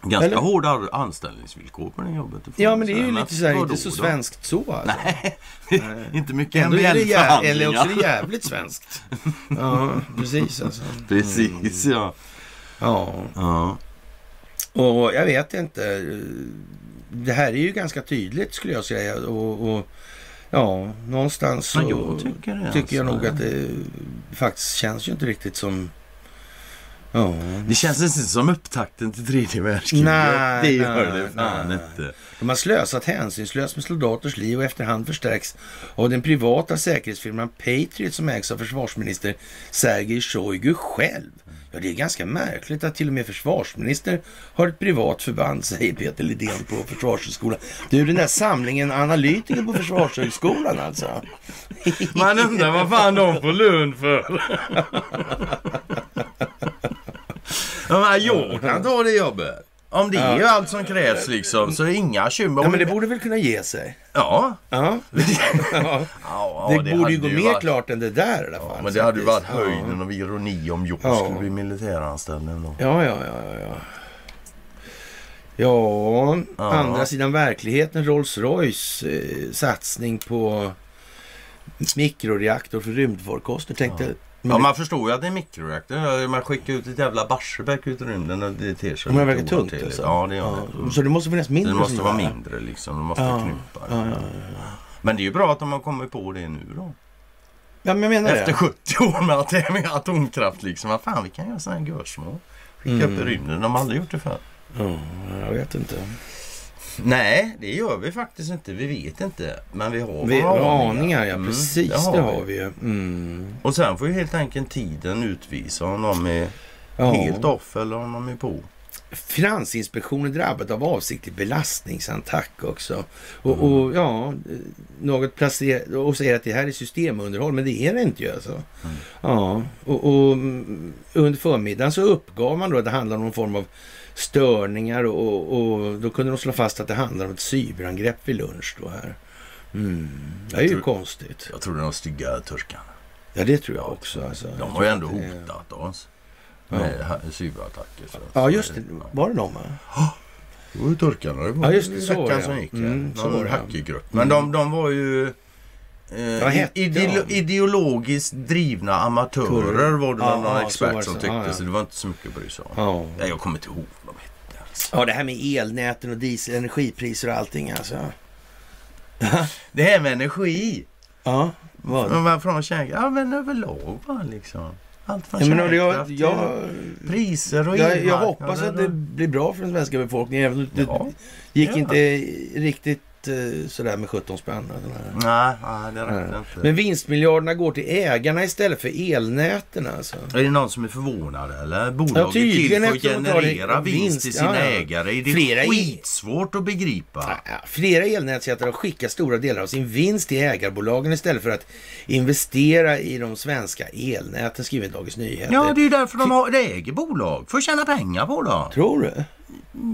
Ganska eller? hårda anställningsvillkor på det jobbet. Ja, men det är ju lite så här, inte så svenskt så alltså. Nej, [LAUGHS] inte mycket det jä- eller också är det jävligt svenskt. Ja, precis alltså. [LAUGHS] Precis, ja. Ja, ja. och jag vet inte. Det här är ju ganska tydligt skulle jag säga. Och, och ja, någonstans så jag tycker tycker jag alltså. nog att det faktiskt känns ju inte riktigt som... Ja. Det känns inte som upptakten till tredje världskriget. Nej, det gör nej, det fan nej. inte. De har slösat hänsynslöst med soldaters liv och efterhand förstärks av den privata säkerhetsfirman Patriot som ägs av försvarsminister Sergej Shoigu själv. Ja, det är ganska märkligt att till och med försvarsminister har ett privat förband, [LAUGHS] säger Peter Lidén på Försvarshögskolan. Du, den där samlingen analytiker på Försvarshögskolan alltså. Man undrar vad fan de får lön för. [LAUGHS] men jag kan ta det jobbet. Om det är allt som krävs liksom så är inga tjumma. Ja, men det borde väl kunna ge sig? Ja. Ja. ja. [LAUGHS] ja Det, borde ju gå mer varit- klart än det där i alla fall. Ja, men det hade ju varit höjden av ironi om Ja. skulle bli militäranställd ändå. Ja, ja, ja, ja, ja. Andra sidan verkligheten, Rolls-Royce eh, satsning på mikroreaktor för rymdfarkoster. Tänkte ja, man förstår ju att det är mikroreaktor. Man skickar ut ett jävla Barsebäck ut i rymden och det ter sig Men det verkar tungt alltså. Ja, det gör det. Mm. Så det måste finnas mindre Det måste vara här? mindre liksom. Det måste Ja. krympa. Ja, ja, ja. Men det är ju bra att de har kommit på det nu då. ja, men jag menar Efter det. 70 år med, med atomkraft liksom. Vad fan, vi kan göra sådana här görsmål. Skicka upp i Mm. rymden. De har aldrig gjort det förr. Ja, jag vet inte. Nej, det gör vi faktiskt inte. Vi vet inte. Men vi har Vi, våra aningar, ja. Mm, Precis, det har det har vi ju. Mm. Och sen får ju helt enkelt tiden utvisa om de är Ja. helt off eller om de är på. Finansinspektionen drabbad av avsiktlig belastningsattack också. Och, Mm. och ja, något placerat och säger att det här är systemunderhåll, men det är det inte ju alltså. Mm. Ja, och, och mm, under förmiddagen så uppgav man då att det handlar om någon form av störningar och, och, då kunde de slå fast att det handlar om ett cyberangrepp vid lunch då här. Mm. Det är ju tror- konstigt. Jag tror det är de stygga turkarna. Ja, det tror jag också. Alltså. De har ju ändå hotat oss Ja. med ha- cyberattacker. Så. Ja, just det. Var det de? va? [GASPS] Det var ju turkarna. Det var Ja, just det, veckan som ja. gick. Mm, ja. så var det, ja. Men de, de var ju... Eh, ideolo- de? ideologiskt drivna amatörer var det någon ja, expert som tyckte. Ja, ja. Så det var inte så mycket att bry sig om. Ja. Nej, jag kommer inte ihåg vad de hette. Alltså. ja, det här med elnäten och diesel, energipriser och allting alltså. [LAUGHS] Det här med energi. Ja, vad? Men Varför från kärnkraft? Ja, men överlag bara liksom. Allt från Ja, men, jag, jag, priser och jag, jag hoppas att det blir bra för den svenska befolkningen. Även om det Ja. gick Ja. inte riktigt sådär med 17 spänn. Nej, nej, det räcker inte. Men vinstmiljarderna går till ägarna istället för elnäten alltså. Är det någon som är förvånad eller? Ja, Bolaget tydligen till för att generera vinst vinst, till sina ja, ja. ägare. Är det Flera skitsvårt att begripa? Ja, Flera har skickat stora delar av sin vinst till ägarbolagen istället för att investera i de svenska elnäten, skriver Dagens Nyheter. Ja, det är ju därför de har, äger bolag. För att tjäna pengar på dem. Tror du?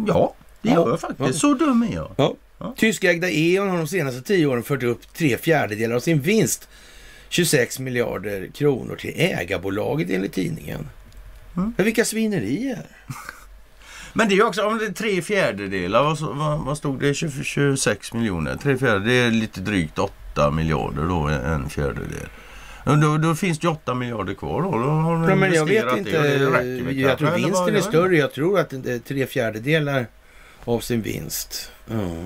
Ja, det Ja. gör jag faktiskt. Så dum är jag. Ja. Ja. Tyskägda E.ON har de senaste tio åren fört upp tre fjärdedelar av sin vinst, 26 miljarder kronor, till ägarbolaget enligt tidningen. Mm. Men vilka svinerier! [LAUGHS] Men det är ju också, om det är tre fjärdedelar, vad, vad, vad stod det? 20, 26 miljoner. Tre fjärdedelar, det är lite drygt 8 miljarder då, en fjärdedel. Då, då finns det ju 8 miljarder kvar då. då har de Ja, men jag vet inte. det jag tror vinsten är större. Jag tror att det är tre fjärdedelar av sin vinst. Ja.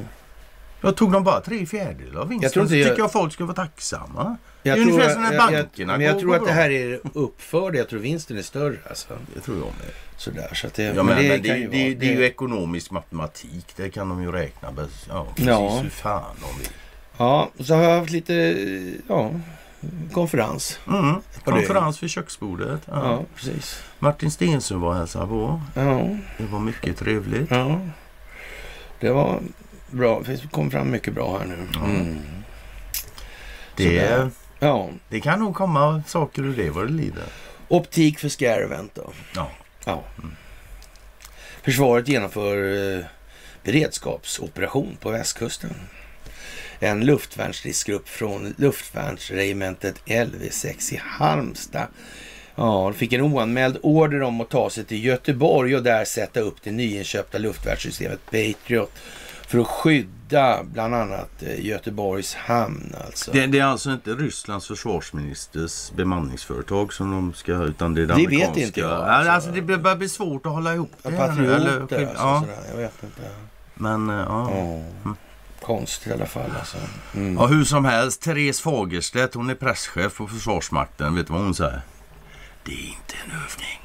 Jag tog de bara tre fjärdedelar av vinsten Jag tror inte så jag- tycker jag folk ska vara tacksamma. Jag Det är ungefär som när jag, jag, bankerna men jag går- tror att det bra. här är uppförd. Jag tror vinsten är större. Alltså. Det tror jag med. Sådär, så att det, Ja, men, men det, kan det, det, vara- det är ju ekonomisk matematik. Det kan de ju räkna. Ja, precis Ja. hur fan de vill. Ja, så har jag haft lite ja, konferens. Mm. Det- Konferens vid köksbordet. Ja. Ja, precis. Martin Stensson var och hälsade på. Ja, Det var mycket trevligt. ja. Det var bra. Det kom fram mycket bra här nu. Mm. Det. Ja, det kan nog komma saker ur det vad det lider. optik för Scarevent då. Ja. Ja. Försvaret genomför eh, beredskapsoperation på västkusten. En luftvärnsstridsgrupp från luftvärnsregementet LV6 i Halmstad Ja, fick en oanmäld order om att ta sig till Göteborg och där sätta upp det nyinköpta luftvärnssystemet Patriot för att skydda bland annat eh, Göteborgs hamn alltså. Det, det är alltså inte Rysslands försvarsministers bemanningsföretag som de ska ha utan det är det, Det vet inte jag, Ja, alltså. Alltså, det börjar bli svårt att hålla ihop det. här nu, Patrioter eller- alltså, ja, sådär. Jag vet inte. men eh, ja. Ja. Konstigt i alla fall alltså. Mm. Ja, hur som helst, Therese Fagerstedt, hon är presschef på Försvarsmakten. Vet du vad hon säger? Det är inte en övning.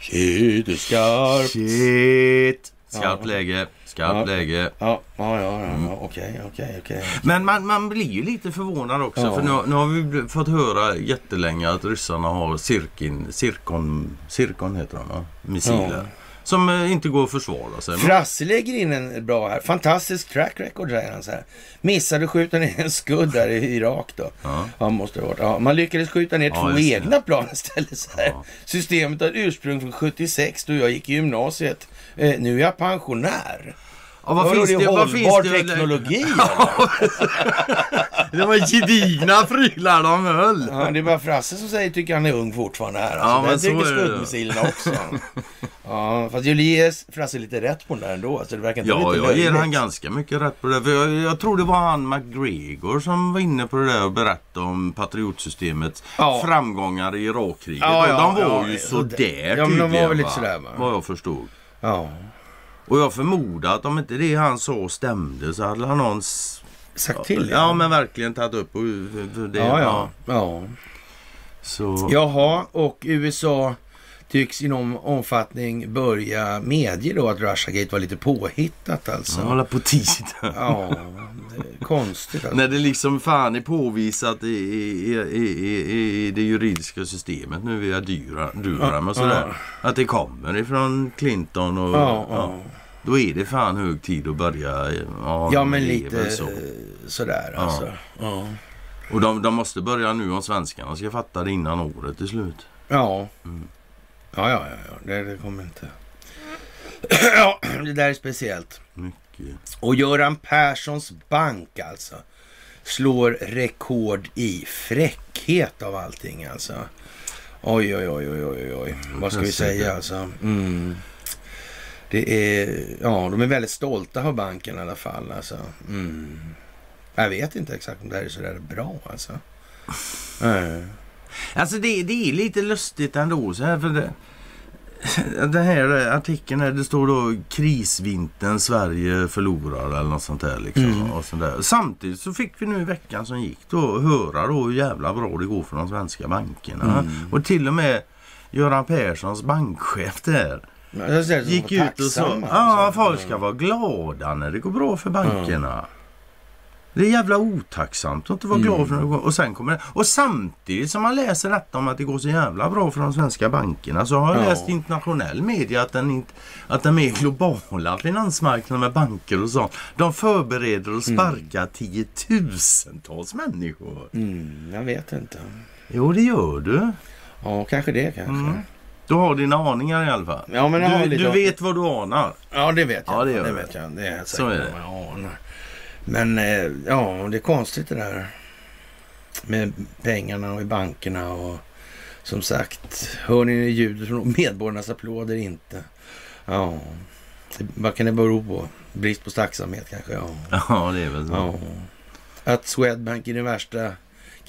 Shit, du skarp. Shit! Skarpt Ja. läge, skarpt Ja. läge. Ja, ja, ja, ja, Mm. ja. okej, okej, okej. Men man, man blir ju lite förvånad också. Ja. För nu, nu har vi fått höra jättelänge att ryssarna har cirkin, cirkon, cirkon heter de va? Missiler. Som eh, inte går att försvara sig. Frasse lägger in en bra här. Fantastisk track record säger han så här. Missade skjuta ner en skudd där i Irak då. Ja. Ja, måste det ha varit. Ja, man lyckades skjuta ner Ja, två egna plan istället. Så här. Ja. Systemet har ursprung från 76 då jag gick i gymnasiet. Eh, nu är jag pensionär. Ja, vad finns det det? Vad finns det? teknologi [LAUGHS] Det var gedigna prylar de höll. Ja, det är bara Frasse som säger tycker han är ung fortfarande här. Alltså. Ja, men så tycker skuggmissilerna också. [LAUGHS] ja, fast jag ger Frasse lite rätt på den där ändå. Så det verkar inte Ja, jag ger han ganska mycket rätt på det. För jag, jag tror det var han McGregor som var inne på det där och berättade om patriotsystemets Ja. framgångar i Irakkriget. Ja, ja, och de var ja, ju sådär Ja, men de var tydliga, väl lite sådär, va? Vad jag förstod. Ja, Och jag förmodar att om inte det han sa stämde så hade han någon... sagt till. Ja, men verkligen tagit upp och, det. ja, ja. ja. Så, Jaha, och USA tycks i någon omfattning börja medge då att Russiagate var lite påhittat alltså. Han håller på tiden. Ja, konstigt alltså. När det liksom fan är påvisat i, i, i, i, det juridiska systemet nu via Durham och sådär. Att det kommer ifrån Clinton och... Ja, ja. ja. Då är det fan hög tid att börja... Ja, Ja, men lite så. sådär Ja. alltså. Ja. Och de, de måste börja nu om svenskarna ska fatta det innan året är slut. Ja. Mm. Ja, ja, ja, ja. Det, det kommer inte. [CLEARS THROAT] ja, det där är speciellt. Mycket. Och Göran Perssons bank alltså slår rekord i fräckhet av allting alltså. Oj, oj, oj, oj, oj, oj. Vad ska vi säga alltså? Mm. Det är, ja, de är väldigt stolta av banken i alla fall alltså. Mm. Jag vet inte exakt om det här är sådär bra alltså. [LAUGHS] Nej. Alltså det, det är lite lustigt ändå. Så här, för det, [LAUGHS] den här artikeln här, det står då krisvintern Sverige förlorar eller något sånt där. Liksom, Mm. och sånt där. Samtidigt så fick vi nu i veckan som gick då höra då hur jävla bra det går för de svenska bankerna. Mm. Och till och med Göran Perssons bankchef där gick ut och sa tacksamma, ja alltså. folk ska vara glada när det går bra för bankerna. Det är jävla otacksamt att inte vara glad för något. Och, sen kommer det, och samtidigt som man läser detta om att det går så jävla bra för de svenska bankerna så har jag Ja. läst i internationell media att den, inte, att den mer globala finansmarknaden med banker och sånt. De förbereder att sparka tiotusentals människor. Mm, jag vet inte. Jo det gör du. Ja, kanske det kanske. Mm. Du har dina aningar i alla fall. Ja, men Du, du vet vad du anar. Ja, det vet jag. Ja, det gör det vet jag. Det är Så är det. Jag anar. Men eh, ja, det är konstigt det där. Med pengarna och i bankerna och som sagt, hör ni ljudet från medborgarnas applåder inte? Ja, vad kan det bero på? Brist på tacksamhet kanske? Ja. Ja det är väl så. ja. Att Swedbank i den värsta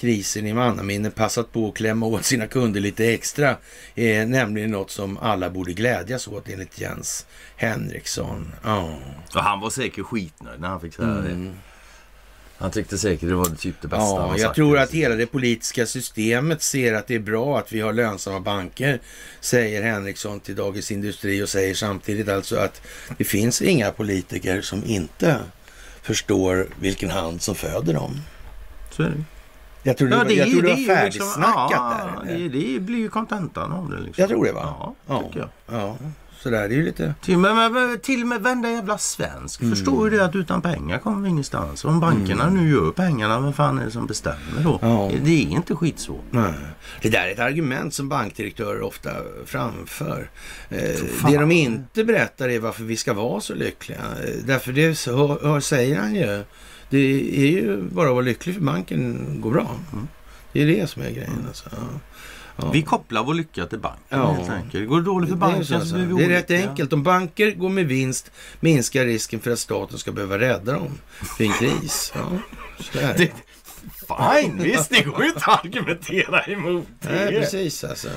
krisen i mannaminne passat på att klämma åt sina kunder lite extra är nämligen något som alla borde glädjas åt enligt Jens Henriksson. Ja. Och han var säkert skitnöjd när han fick säga det. Mm. Han tyckte säkert det var typ det bästa Ja, jag tror att hela det politiska systemet ser att det är bra att vi har lönsamma banker, säger Henriksson till Dagens Industri och säger samtidigt alltså att det finns inga politiker som inte förstår vilken hand som föder dem. Så är det. Jag tror det, var, jag tror det var är ju färdigsnackat ja, där. Det, det blir ju kontentan av det. Liksom. Jag tror det va? Ja, Ja. Ja, så där, det är ju lite... Till, men, men, till och med varenda jävla svensk Mm. förstår ju det att utan pengar kommer vi ingenstans. Om bankerna nu gör pengarna, vem fan är det som bestämmer då? Ja. Det är inte skitsvårt. Nej. Det där är ett argument som bankdirektörer ofta framför. Eh, det de inte berättar är varför vi ska vara så lyckliga. Eh, Därför det så, hör, säger han ju. Det är ju bara att vara lycklig för banken går bra. Det är det som är grejen. Alltså. Ja. Vi kopplar vår lycka till banken Ja. helt enkelt. Går det dåligt för banken så, så, så. blir vi det är rätt enkelt. Om banker går med vinst minskar risken för att staten ska behöva rädda dem vid en kris. Ja, det. Fine, visst det går ju inte att argumentera emot Nej, det. precis alltså.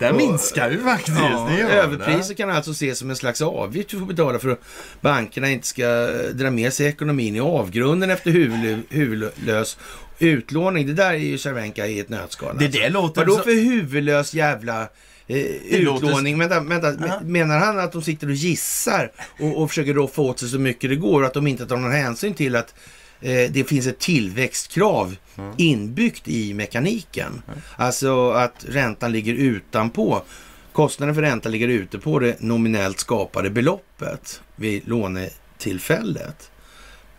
Det minskar ju faktiskt. Ja, överpriser kan alltså ses som en slags avgift vi får betala för att bankerna inte ska dra med sig ekonomin i avgrunden efter huvudlö- huvudlös utlåning. Det där är ju Cervenka i ett nötskal. Det alltså. låter Vadå så- för huvudlös jävla eh, låter- utlåning? Vänta, vänta. Ja. Menar han att de sitter och gissar och, och försöker roffa åt sig så mycket det går och att de inte tar någon hänsyn till att det finns ett tillväxtkrav inbyggt i mekaniken. Alltså att räntan ligger utanpå. Kostnaden för räntan ligger ute på det nominellt skapade beloppet vid lånetillfället.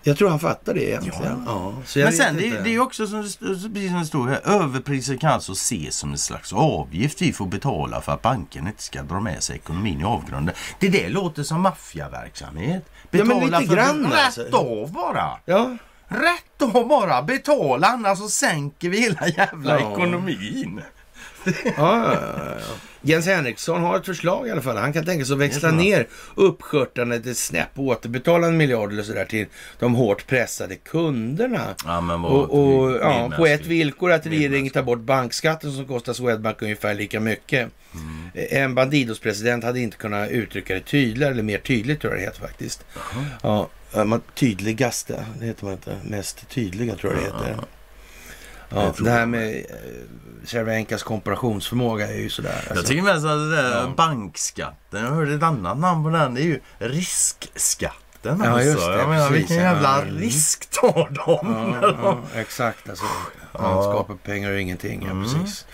Jag tror han fattar det egentligen. Ja. jag Men sen, det, det är också som precis som det står här, överpriser kan alltså ses som en slags avgift vi får betala för att banken inte ska dra med sig ekonomin i avgrunden. Det där låter som maffiaverksamhet. Ja, men lite för- grann, Rätt alltså. av bara! Ja, Rätt av bara! Betala annars så sänker vi hela jävla Ja. ekonomin. ja, ja. Jens Henriksson har ett förslag i alla fall. Han kan tänka sig att växla ner uppskörtandet ett snäpp och återbetala en miljard eller sådär till de hårt pressade kunderna. Och, och ja, på ett villkor att regeringen tar bort bankskatten som kostar Swedbank ungefär lika mycket. Mm. En Bandidos-president hade inte kunnat uttrycka det tydligare, eller mer tydligt tror jag det heter faktiskt. Ja, man, tydligaste, det heter man inte. Mest tydliga tror jag det heter. Ja, Jag det här med eh, Cervenkas komparationsförmåga är ju sådär. Jag Alltså. tycker mest att det där Ja. bankskatten, jag hörde ett annat namn på den, det är ju riskskatten. Ja, alltså. just det, jag menar, precis, vilken ja. jävla Mm. risk tar de? Ja, ja, exakt. Alltså, man skapar pengar och ingenting. Ja, precis.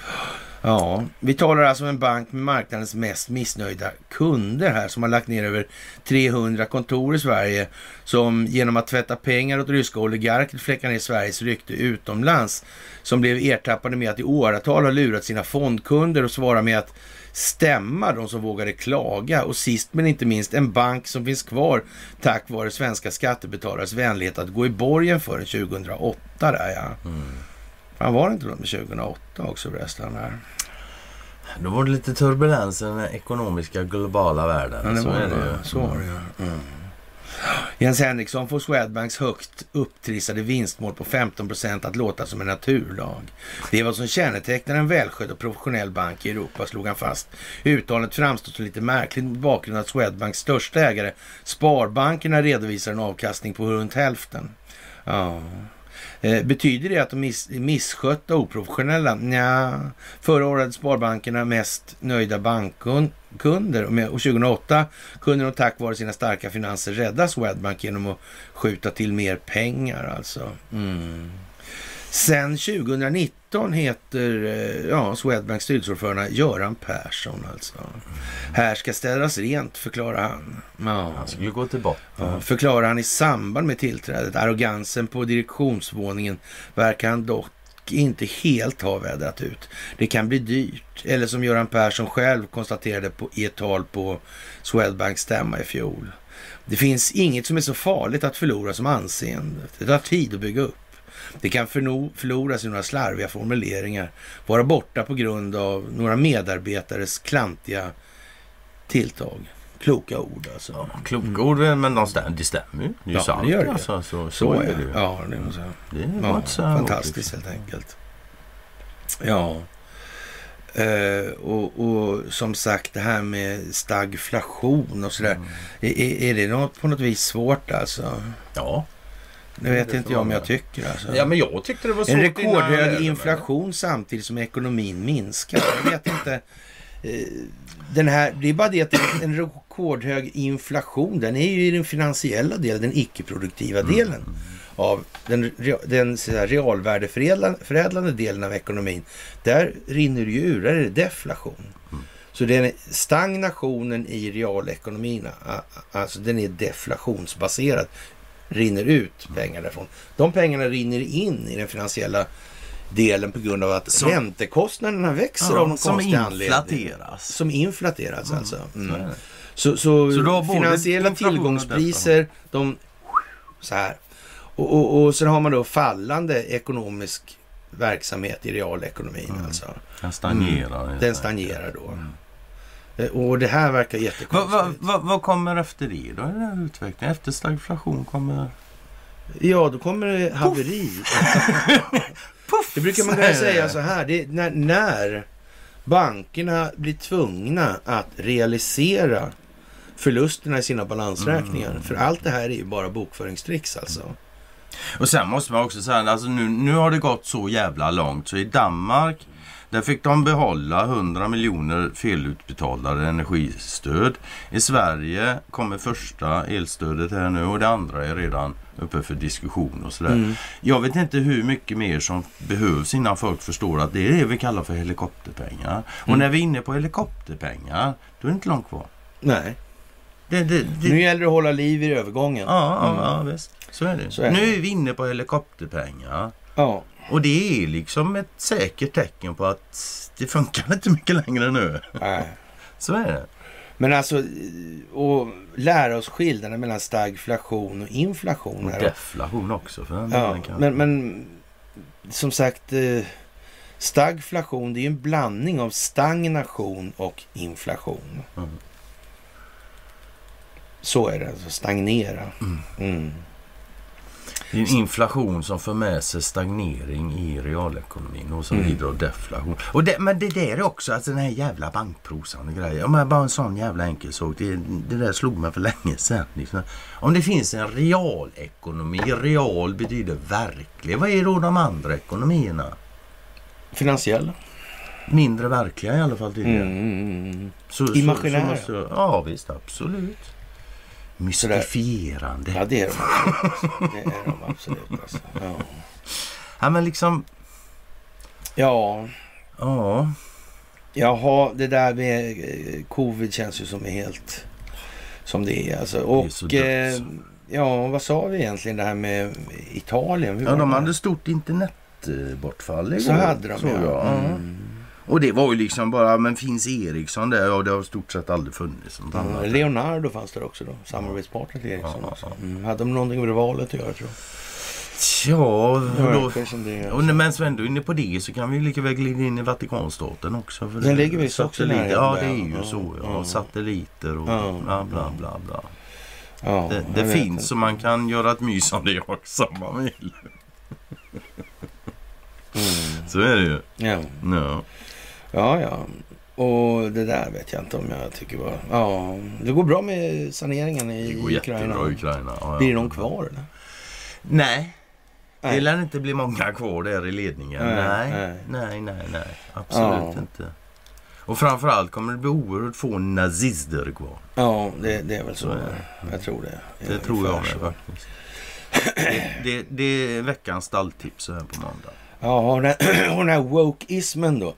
Ja, vi talar alltså om en bank med marknadens mest missnöjda kunder här som har lagt ner över 300 kontor i Sverige som genom att tvätta pengar åt ryska oligarker fläckar ner Sveriges rykte utomlands som blev ertappade med att i åratal ha lurat sina fondkunder och svara med att stämma de som vågade klaga och sist men inte minst en bank som finns kvar tack vare svenska skattebetalares vänlighet att gå i borgen för 2008 där ja. Mm. Fan var det inte något med 2008 också förresten? Där? Då var det lite turbulens i den ekonomiska globala världen. Ja, det så var det. det. Så var det ja. Mm. Jens Henriksson får Swedbanks högt upptrissade vinstmål på 15 procent att låta som en naturlag. Det är vad som kännetecknar en välskött och professionell bank i Europa, slog han fast. Uttalandet framstår som lite märkligt mot bakgrund av att Swedbanks största ägare, Sparbankerna, redovisar en avkastning på runt hälften. Ja. Eh, betyder det att de är misskötta och oprofessionella? Nja, förra året hade Sparbankerna mest nöjda bankkunder och och 2008 kunde de tack vare sina starka finanser rädda Swedbank genom att skjuta till mer pengar alltså. Mm. Sen 2019 heter eh, ja, Swedbanks styrelseordförande Göran Persson alltså. Här ska städas rent, förklarar han. Ja. Han skulle gå till botten. Ja, förklarar han i samband med tillträdet. Arrogansen på direktionsvåningen verkar han dock inte helt ha vädrat ut. Det kan bli dyrt. Eller som Göran Persson själv konstaterade på, i ett tal på Swedbanks stämma i fjol. Det finns inget som är så farligt att förlora som anseendet. Det tar tid att bygga upp. Det kan förloras i några slarviga formuleringar, vara borta på grund av några medarbetares klantiga tilltag. Kloka ord alltså. Ja, kloka ord, men stäm, det stämmer ju. Det är ju Ja, sant. det gör det. Alltså, så, så, Så är är det ju. Ja, det måste jag. Det var Ja, så fantastiskt helt enkelt. Ja. Eh, och, och som sagt det här med stagflation och sådär. Mm. Är, är- är det något, på något vis svårt alltså? Ja. Det vet Det inte jag om jag tycker alltså. ja, men jag tyckte det var en innan rekordhög mig. inflation samtidigt som ekonomin minskar. Jag vet inte. Eh, Den här, det är bara det att en rekordhög inflation, den är ju i den finansiella delen, den icke-produktiva Mm. delen av den, den så här, realvärdeförädlande delen av ekonomin. Där rinner det ju ur, där är det deflation. Mm. Så den stagnationen i realekonomin, alltså den är deflationsbaserad, rinner ut pengar därifrån. De pengarna rinner in i den finansiella delen på grund av att Som- räntekostnaderna växer Ja, av någon som konstig anledning. inflateras. Som inflateras alltså. Så Mm. är det. Så, så, Så finansiella tillgångspriser, de så här. Och, och, och sen har man då fallande ekonomisk verksamhet i realekonomin Mm. alltså. Den stagnerar. helt Den stagnerar då. Mm. Eh, Och det här verkar jättekonstigt. vad- vad- vad kommer efter det då den utvecklingen? Efter stagflation kommer... Ja, då kommer det haveri. [LAUGHS] Puff! Det brukar man kunna säga så här. Det är när, när bankerna blir tvungna att realisera förlusterna i sina balansräkningar. Mm. För allt det här är ju bara bokföringstricks alltså. Och sen måste man också säga, alltså nu, nu har det gått så jävla långt så i Danmark där fick de behålla 100 miljoner felutbetalade energistöd. I Sverige kommer första elstödet här nu och det andra är redan uppe för diskussion och sådär. Mm. Jag vet inte hur mycket mer som behövs innan folk förstår att det är det vi kallar för helikopterpengar. Och Mm. när vi är inne på helikopterpengar, då är det inte långt kvar. Nej. Det, det, det, Nu gäller det att hålla liv i övergången. ja, ja, Mm. ja, visst. Så är det. Så är nu är vi inne på helikopterpengar. Ja. Och det är liksom ett säkert tecken på att det funkar [LAUGHS] inte mycket längre nu. Nej. Så är det. Men alltså, och lära oss skillnaden mellan stagflation och inflation. Och Här. deflation också för den Ja, kanske. men, men som sagt, eh, stagflation det är ju en blandning av stagnation och inflation. Mm. Så är det, alltså stagnera. Mm. Det är en inflation som för med sig stagnering i realekonomin och som Mm. lider av deflation. Och det, men det där är också, alltså den här jävla bankprosan och grejer. Jag bara en sån jävla enkel sak. Det, det där slog mig för länge sedan. Liksom. Om det finns en realekonomi, real betyder verklig. Vad är då de andra ekonomierna? Finansiella. Mindre verkliga i alla fall tydligen. Mm. Så, Imaginära. Så, så måste, ja visst, absolut. Mystifierande. Ja, det är de absolut. Det är de absolut. Alltså. Ja. Ja men liksom, ja, ja. jaha, det där med eh, covid känns ju som är helt som det är. Alltså. Och så dött. eh, ja, vad sa vi egentligen det här med Italien? Hur Ja, de det? hade stort internetbortfall igår. Så hade de såg ja. jag. Mm. Och det var ju liksom bara, men finns Ericsson där? Ja, det har stort sett aldrig funnits Ja, annat. Leonardo fanns där också då, samarbetspartner till Ericsson. Ja, också. ja. Mm. Hade de någonting med valet att göra tror Ja, jag? och då, och men Sven, du är inne på det så kan vi lika väl glida in i Vatikanstaten också. För Den det- ligger visst också nära, Ja, ja. det är ju Ja, så. Ja. ja. Satelliter och Ja. bla bla bla. bla. Ja, Det, det finns inte. så man kan göra ett mys om det också om man vill. Mm. Så är det ju. Ja. Ja. Ja, ja. Och det där vet jag inte om jag tycker var... Ja, det går bra med saneringen i Det går Ukraina. jättebra i Ukraina. Ja, ja. Blir det någon kvar eller? Nej, det Nej. lär inte bli många kvar där i ledningen. Nej, Nej, nej. nej, nej. Absolut Ja. inte. Och framförallt kommer det bli oerhört få nazister kvar. Ja, det, det är väl så. Så det. Jag tror det. Det är tror jag med så. faktiskt. Det, det, det är veckans stalltips här på måndag. Ja, och den, och [CLEARS THROAT] den här wokeismen då.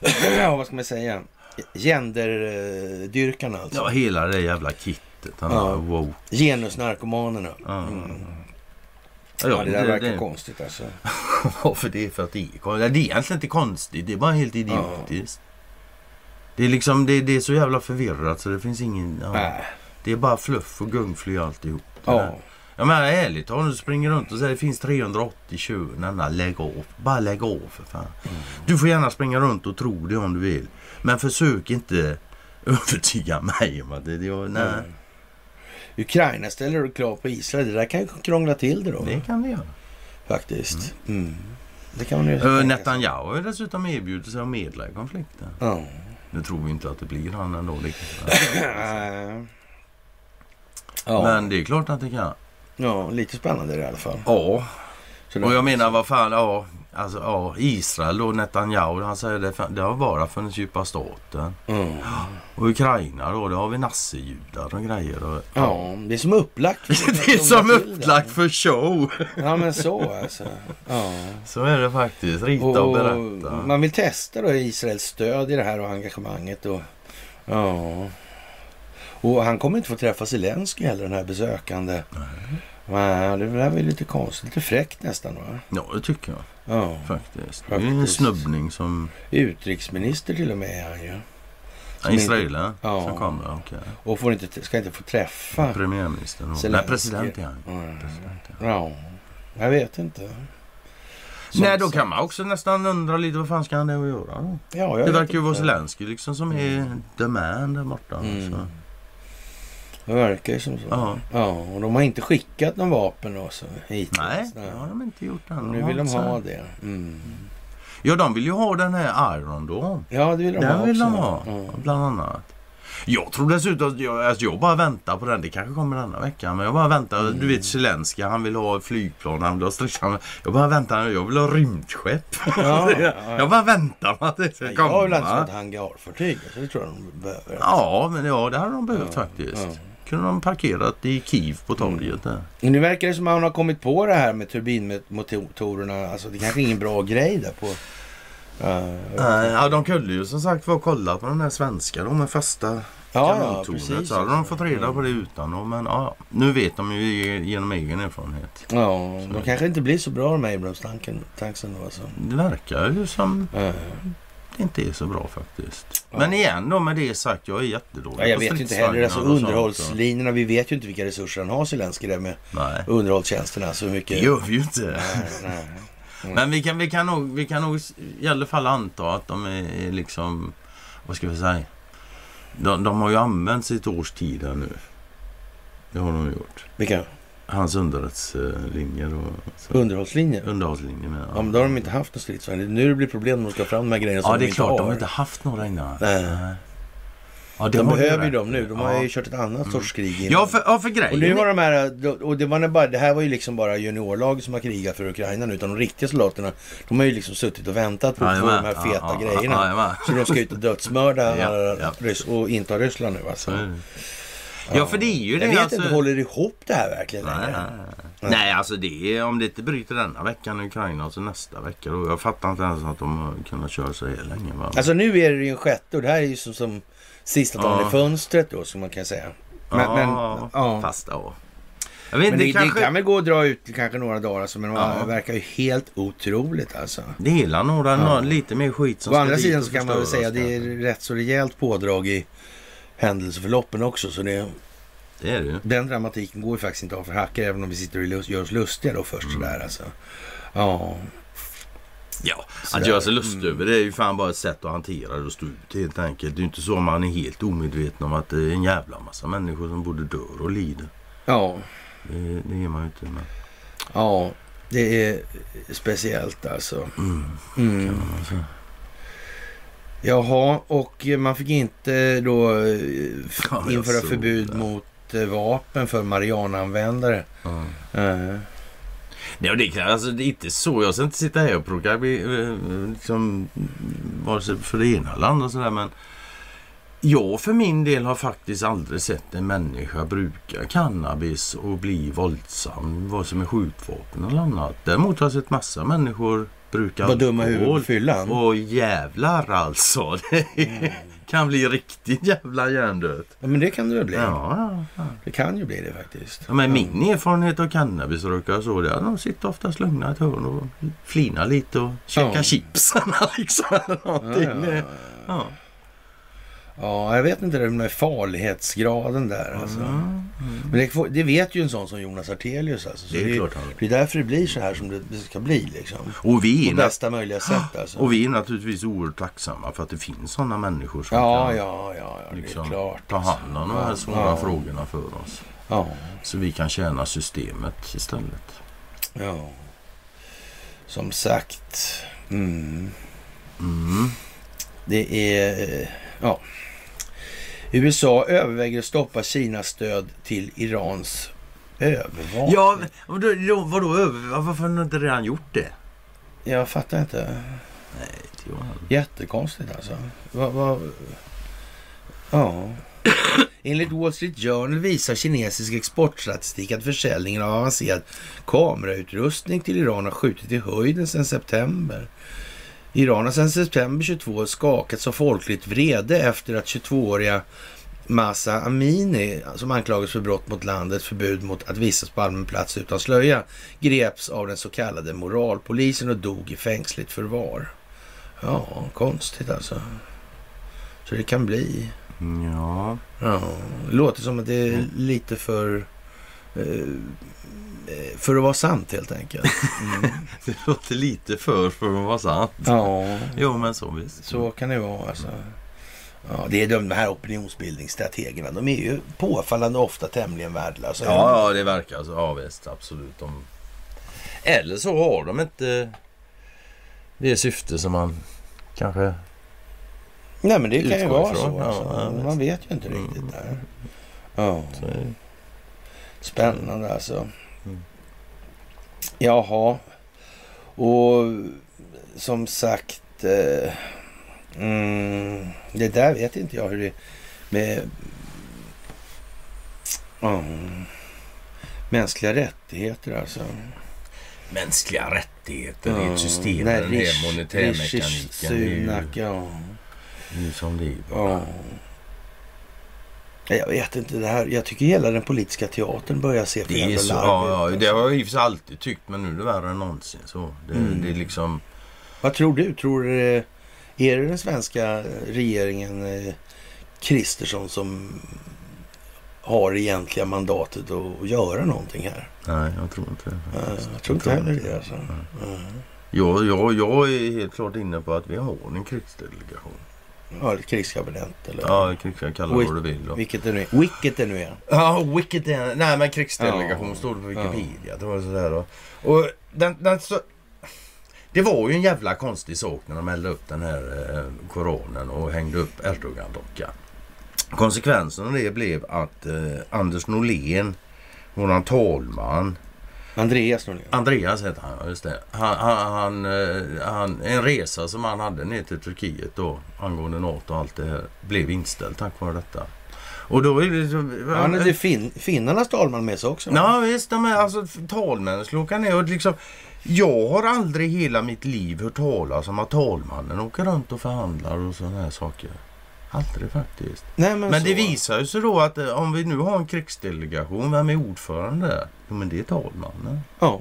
[CLEARS THROAT] ja, vad ska man säga? Genderdyrkarna alltså. Ja, hela det jävla kittet. Han Ja. ja. Wow. Genusnarkomanerna. Ja. Mm. Ja, Ja, det där verkar det, konstigt alltså. [LAUGHS] Ja, för det är för att det är konstigt. Det är egentligen inte konstigt. Det är bara helt idiotiskt. Det är liksom, det, det är så jävla förvirrat så det finns ingen... Ja. Nej. Det är bara fluff och gungfly alltihop. Det Ja. där. Jag menar ärligt talat, du springer runt och säger det finns 380 tjuvar. Lägg av. Bara lägg av för fan. Mm. Du får gärna springa runt och tro det om du vill. Men försök inte [LAUGHS] övertyga mig om att det... det nej, Mm. Ukraina ställer krav på Israel. Det där kan ju krångla till det då. det kan vi göra. Faktiskt. Mm. Det kan man ju Uh. Netanyahu har ju dessutom erbjudit sig att medla i konflikten. Ja. Nu tror vi inte att det blir han ändå. [CLEARS THROAT] Nej. ja. Men det är klart att det kan. Ja, lite spännande i alla fall. Ja, och jag menar vad fan, ja. Alltså, ja, Israel och Netanyahu, han säger det, det har bara funnits djupa staten. Mm. Och Ukraina då, det har vi nassejudar och grejer. Och, Ja, det är som upplagt. [LAUGHS] det är som upplagt för show. Ja, men så alltså. Ja. Så är det faktiskt. Rita och, Och berätta. man vill testa då Israels stöd i det här och engagemanget. Och, ja. och han kommer inte få träffa Zelenskyj heller, den här besökande. Nej, det där var ju lite konstigt. Lite fräckt nästan va? Ja, det tycker jag Ja. faktiskt. Det är en snubbning som... Utrikesminister till och med är han ju. Som Israelen Ja. som kommer, okej. Och får inte, ska inte få träffa. Premiärministern. och- Zelenskyj. Nej, president är han. Mm. President, ja. Ja, jag vet inte. Som Nej, då kan man också nästan undra lite vad fan ska han det att göra då? Ja, Det verkar ju vara inte. Zelenskyj liksom som är the man där borta. Mm. Det verkar ju som så. Ja. Ja, och de har inte skickat någon vapen då, så, hittills. Nej, det har de inte gjort än. Nu vill de ha det. Mm. Ja, de vill ju ha den här Iron då. Ja, det vill de ha Den vill också. de ha, Ja. bland annat. Jag tror dessutom att jag, alltså jag bara väntar på den. Det kanske kommer denna vecka. Men jag bara väntar. Mm. Du vet Zelenskyj, han vill ha flygplan, han vill ha stridsvagnar. Jag bara väntar. Jag vill ha rymdskepp. Ja, ja, [LAUGHS] Jag bara väntar på att det ska komma. jag vill alltså ha ett hangarfartyg. Så det tror jag de behöver. Ja, men ja, det hade de behövt faktiskt. Ja. Kunde de parkerat i Kiev på torget där. Men nu verkar det som att man har kommit på det här med turbinmotorerna. Alltså det kanske är ingen bra grej där på... Ja, Nej, ja, de kunde ju som sagt var kolla på den här svenska. De är fasta Ja, ja, kanontornet precis. så hade de fått reda på det utan och, Men ja, nu vet de ju genom egen erfarenhet. Ja, de kanske inte blir så bra de då alltså. Det verkar ju som Ja. Det inte är så bra faktiskt. Ja. Men igen då med det sagt, jag är jättedålig Ja, jag vet ju inte heller, alltså underhållslinjerna, vi vet ju inte vilka resurser han har Zelenskyj där med Nej, underhållstjänsterna. Så mycket... det gör vi ju inte. Nej, nej. Mm. [LAUGHS] Men vi kan, vi, kan nog, vi kan nog i alla fall anta att de är liksom, vad ska vi säga? De, de har ju använts i ett års tid här nu. Det har de gjort. Vilka? Hans underrättelselinjer och. Underhållslinjer? underhållslinjer med. Ja, men då har de inte haft någon stridsvagn. Nu det blir problem när de ska fram de här grejerna som Ja, det de är inte klart. har. De har inte haft några innan. Nej. Ja, De har behöver ju dem nu. De har ja. ju kört ett annat sorts krig innan. Ja, för, ja, för grejen Och nu var de här, och det, var bara, det här var ju liksom bara juniorlaget som har krigat för Ukraina nu. Utan de riktiga soldaterna, de har ju liksom suttit och väntat på att få de här feta Ja, ja, grejerna. ja. Så de ska ut och dödsmörda [LAUGHS] Ja, ja. Och inta Ryssland nu Så alltså. det. Ja, för det är ju det. Jag vet alltså... inte, håller det ihop det här verkligen Nej, längre? nej, nej. nej, alltså det är, om det inte bryter denna veckan i Ukraina och så nästa vecka. Då, jag fattar inte ens att de har kunnat köra så här länge. Va? Alltså nu är det ju en sjätte och det här är ju som, som sista dagen Ja. i fönstret då som man kan säga. Men, ja, men, ja. fast ja. Jag vet men inte, det, kanske... det kan väl gå att dra ut kanske några dagar alltså, men Ja. det verkar ju helt otroligt alltså. Det är några, Ja. lite mer skit som Å andra sidan så kan man väl säga att det är rätt så rejält pådrag i händelseförloppen också. Så det, Det är det den dramatiken går ju faktiskt inte av för hackor även om vi sitter och lust- gör oss lustiga då först Mm. sådär alltså. Ja, Ja, Sådär. att göra sig lustig över det är ju fan bara ett sätt att hantera det och stå ut helt enkelt. Det är ju inte så att man är helt omedveten om att det är en jävla massa människor som både dör och lider. ja, Det, det är man ju inte. Men... ja. Det är speciellt alltså. Mm. Mm. Jaha, och man fick inte då eh, Ja, införa förbud det. mot eh, vapen för Mariana-användare. Ja. Eh, Nej, och det, kan, alltså, det är inte så. Jag ska inte sitta här och plocka liksom, vare sig för det ena eller andra sådär. Men jag för min del har faktiskt aldrig sett en människa bruka cannabis och bli våldsam. Vare sig med skjutvapen eller annat. Däremot har jag sett massa människor bruka var dumma alkohol. fyllan. Och jävlar alltså. [LAUGHS] Det kan bli riktigt jävla hjärndött. Ja, men det kan det väl bli. Ja, ja. Det kan ju bli det faktiskt. Ja, men min erfarenhet av cannabisrökare så det är att de sitter oftast lugna i ett hörn och flinar lite och käkar Ja. chipsarna [LAUGHS] liksom. Eller någonting. ja, ja, ja. Ja. ja, jag vet inte det med farlighetsgraden där alltså. Mm. Men det, det vet ju en sån som Jonas Artelius alltså. Så Det är det, klart han det är därför det blir så här som det, ska bli liksom. Och vi, är På bästa möjliga sätt alltså. och vi är naturligtvis oerhört tacksamma för att det finns sådana människor som Ja, kan ja, ja, ja, det liksom klart. ta hand om de här svåra ja. frågorna för oss. Ja, Så vi kan tjäna systemet istället. ja. Som sagt. Mm. Mm. Det är... eh, Ja. USA överväger att stoppa Kinas stöd till Irans övervakning. Ja, vadå, då, vadå över? Varför har ni inte redan gjort det? Jag fattar inte. Nej, var Jättekonstigt alltså. Va, va, ja. Enligt Wall Street Journal visar kinesisk exportstatistik att försäljningen av avancerad kamerautrustning till Iran har skjutit i höjden sedan september. Iran har sedan september 22 skakats av folkligt vrede efter att 22-åriga Masa Amini, som anklagas för brott mot landets förbud mot att vistas på allmän plats utan slöja, greps av den så kallade moralpolisen och dog i fängsligt förvar. Ja, konstigt alltså. Så det kan bli. Ja. Ja, det låter som att det är lite för... Eh, för att vara sant helt enkelt. Mm. [LAUGHS] Det låter lite för för att vara sant. ja, Jo, men så visst. så kan det vara alltså. Ja, det är de här opinionsbildningsstrategerna. De är ju påfallande ofta tämligen värdelösa. Ja, ja, det verkar så. Ja, visst. Absolut. De... Eller så har de inte det syfte som man kanske... Nej, men det kan ju vara ifrån. så. Alltså. ja. Man vet ju inte Mm. riktigt där. Ja, spännande alltså. Mm. Jaha. Och som sagt. Eh, mm, det där vet inte jag hur det med mm, mänskliga rättigheter alltså. Mänskliga rättigheter i ett system med den här monetärmekaniken. Är Sunak, ja. det är ju som det är. Ja. Jag vet inte, det här, jag tycker hela den politiska teatern börjar se för jävla så, ja, ja, det har jag i alltid tyckt men nu är det värre än någonsin. Så det, Mm. det är liksom... Vad tror du? Tror du det- är det den svenska regeringen eh, Kristersson som har egentliga mandatet att, göra någonting här? Nej, jag tror inte det. Eh, faktiskt. jag tror inte heller det. Alltså. Mm. Jag, jag, jag är helt klart inne på att vi har en krigsdelegation. Ja, ett krigskabinett eller Ja, krigsdelegation, kalla det vad du vill. Då. vilket det nu är. Vilket det nu är. Ja, Wicked är... Nej, men krigsdelegation Ja. står det på Wikipedia. Det var sådär då. Och den, den så... Det var ju en jävla konstig sak när de eldade upp den här eh, koronen och hängde upp Erdogan-dockan. Konsekvensen av det blev att eh, Anders Norlén, våran talman, Andreas Norlén. Andreas heter han, just det. Han, han, han, eh, han, en resa som han hade ner till Turkiet då angående NATO och allt det här blev inställd tack vare detta. Och då är det så... Han det fin, finnarnas talman med sig också. Ja visst, de är, alltså talmännen skulle åka ner och liksom... Jag har aldrig hela mitt liv hört talas om att talmannen åker runt och förhandlar och sådana här saker. Aldrig faktiskt. Nej, men Men det visar ju sig då att eh, om vi nu har en krigsdelegation, vem är ordförande? Jo men det är talmannen. Ja.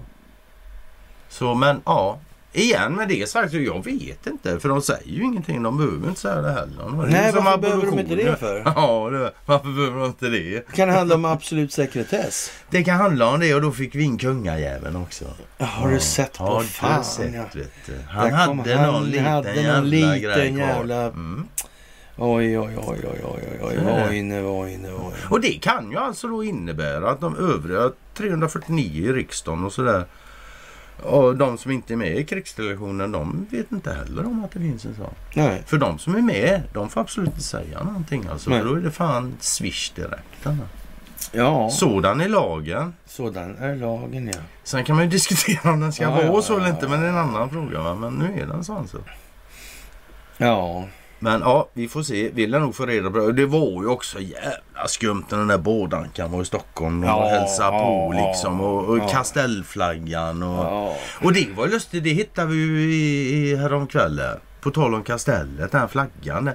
Så men ja, igen med det sagt, jag vet inte. För de säger ju ingenting. De behöver inte säga det heller. Det Nej, varför behöver de inte det för? [LAUGHS] Ja, det, varför behöver de inte det? Kan det handla om absolut sekretess? [LAUGHS] Det kan handla om det och då fick vi in kungajäveln också. Ja, har du sett på Har fan? sett, ja. Han hade han, någon liten hade någon jävla liten grej kvar. jävla- Mm. Oj, oj, oj, oj, oj, oj, oj. Nu, oj, nu, oj. Och det kan ju alltså då innebära att de övriga 349 i riksdagen och sådär och de som inte är med i krigsdelegationen de vet inte heller om att det finns en sån. Nej. För de som är med de får absolut inte säga någonting alltså. Nej. Då är det fan swish direkt. Anna. Ja, Sådan är lagen. sådan är lagen ja. Sen kan man ju [LAUGHS] diskutera om den ska Ja, vara ja, så eller inte men det är en annan fråga. Va? Men nu är den sån så. Ja, Men ja, vi får se. Vill jag nog få reda på det. Det var ju också jävla skumt när den där bådankan var i Stockholm. Och Ja, hälsade på ja, liksom. Och, och ja. kastellflaggan. Och, ja. och det var lustigt. Det hittade vi ju i, i häromkvällen. På tal om kastellet. Den här flaggan.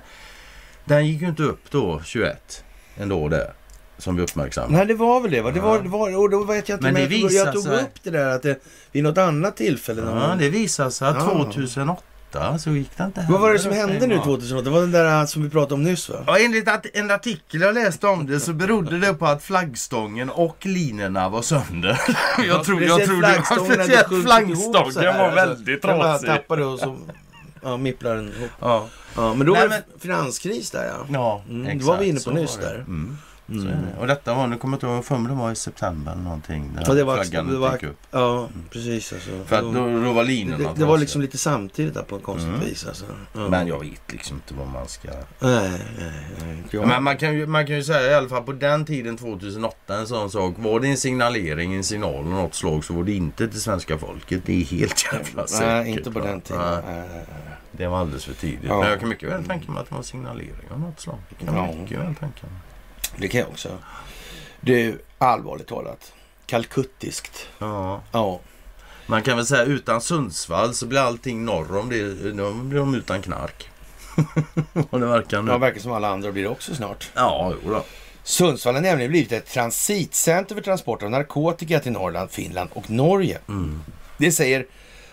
Den gick ju inte upp då 21. Ändå där. Som vi uppmärksammade. Nej, det var väl det. Va? Det var, det var, och då vet jag inte Men det jag, tog, visar jag tog sig- upp det där att det vid något annat tillfälle. Ja, man- det visade sig att Ja. 2008 så gick det inte Vad var det som hände nu gång. 2008? Det var den där som vi pratade om nyss va? Ja, enligt att en artikel jag läste om det så berodde det på att flaggstången och linorna var sönder. [LAUGHS] Jag tror, jag tror det var speciellt flaggstången var väldigt Den trasig. tappade och så ja, mipplade den ihop. Ja, Ja, men då Nej, var det men- finanskris där ja. ja Mm, då var vi inne på nyss det. där. Mm. Mm. Och detta var, nu kommer jag inte ihåg, jag det var i september eller någonting. När Ja, det var- flaggan det var- upp. Ja, precis alltså. För att då, då var linorna det, det var liksom lite samtidigt där på ett konstigt Mm. vis alltså. Ja. Men jag vet liksom inte vad man ska... Nej, nej, nej. Men man kan, ju, man kan ju säga i alla fall på den tiden 2008 en sån sak. Var det en signalering, en signal av något slag så var det inte till svenska folket. Det är helt jävla säkert. Nej, inte på den tiden. Nej, det var alldeles för tidigt. Ja. Men jag kan mycket väl tänka mig att det var signalering av något slag. Det kan jag Ja. mycket väl tänka mig. Det kan jag också. Du, allvarligt talat. Kalkuttiskt. Ja. Ja. Man kan väl säga utan Sundsvall så blir allting norr om det. Då blir de utan knark. [LAUGHS] Och det verkar nu. Det verkar som alla andra blir det också snart. Ja, jo då. Sundsvall har nämligen blivit ett transitcenter för transport av narkotika till Norrland, Finland och Norge. Mm. Det säger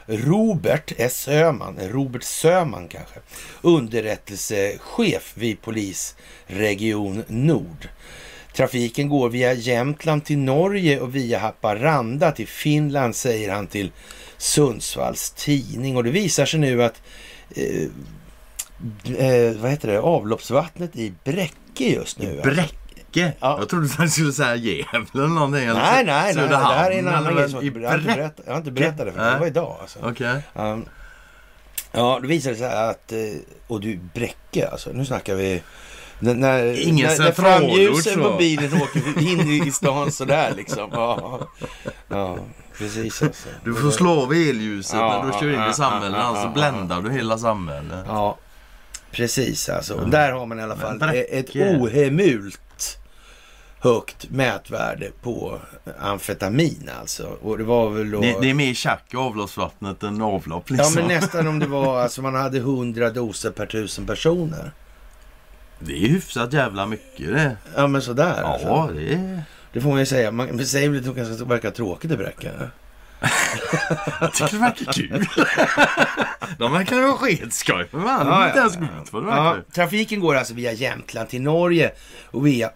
Robert S. Öhman, eh, Robert Söman kanske, underrättelsechef vid polisregion Nord. Trafiken går via Jämtland till Norge och via Haparanda till Finland, säger han till Sundsvalls tidning. Och det visar sig nu att eh, eh, vad heter det, avloppsvattnet i Bräcke just nu. Alltså. Bräcke? Bräcke? Ja. Jag trodde du skulle säga Gävle eller någonting. eller Nej, nej, nej. Det här är en annan grej som jag, har inte berättat, jag har inte berättat det för Nej. det var idag. Alltså. Okej. Um, ja, då visade det sig att, eh, och du Bräcke alltså, nu snackar vi när, när, Ingen när, när framljusen på bilen åker in i, stan sådär liksom. Ja, ja precis alltså. Du får slå av elljuset Ja, när du kör in i samhället. ja, Annars så ja, bländar du hela samhället. Ja, precis alltså. Och Där har man i alla fall Men ett ohemult högt mätvärde på amfetamin alltså. Och det var väl då... Det, det är mer tjack i avloppsvattnet än avlopp Ja, liksom. men nästan om det [LAUGHS] var, alltså man hade 100 doser per tusen personer. Det är hyfsat jävla mycket det. Ja, men sådär. Ja, alltså. det är... Det får man ju säga. Man man säger väl att det kanske verkar tråkigt i Bräcke. Jag tycker det verkar kul. [LAUGHS] De verkar vara skitskoj. Man Ja, ja, ens ja. Ja, trafiken går alltså via Jämtland till Norge och via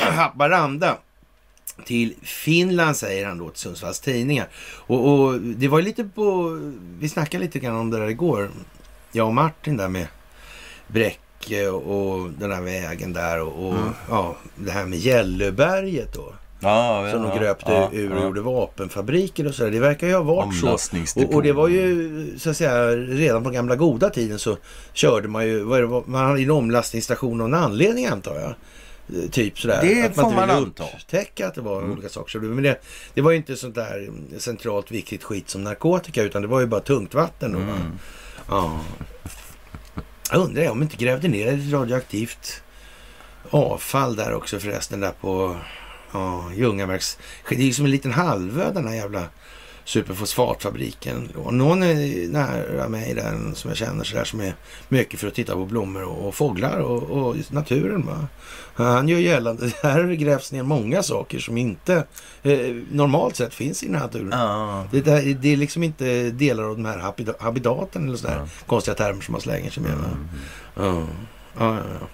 Haparanda till Finland säger han då till Sundsvalls Tidningar. Och, och det var lite på, vi snackade lite grann om det där igår, jag och Martin där med Bräcke och den här vägen där och, och Mm. ja, det här med Gällöberget då. Ja, Som ja, de gröpte ja, ur och gjorde vapenfabriker och sådär. Det verkar ju ha varit så. Och, och det var ju så att säga redan på gamla goda tiden så körde man ju, vad är det, man hade ju en omlastningsstation av en anledning antar jag. Typ sådär. Det att får inte man anta. upptäcka att det var Mm. olika saker. Men det, det var ju inte sånt där centralt viktigt skit som narkotika utan det var ju bara tungt vatten. Då, va? Mm. Ja. Jag undrar om de inte grävde ner ett radioaktivt avfall där också förresten där på ja, Ljungaverks... Det är ju som en liten halvö den här jävla superfosfatfabriken. Och någon är nära mig där som jag känner sådär som är mycket för att titta på blommor och, och fåglar och, och naturen. Va? Han gör gällande att [LAUGHS] här grävs ner många saker som inte eh, normalt sett finns i naturen. Ja. Det, där, det är liksom inte delar av de här habida- habitaten eller sådär Ja. konstiga termer som man slänger sig med. Mm. Ja. Ja, ja, ja.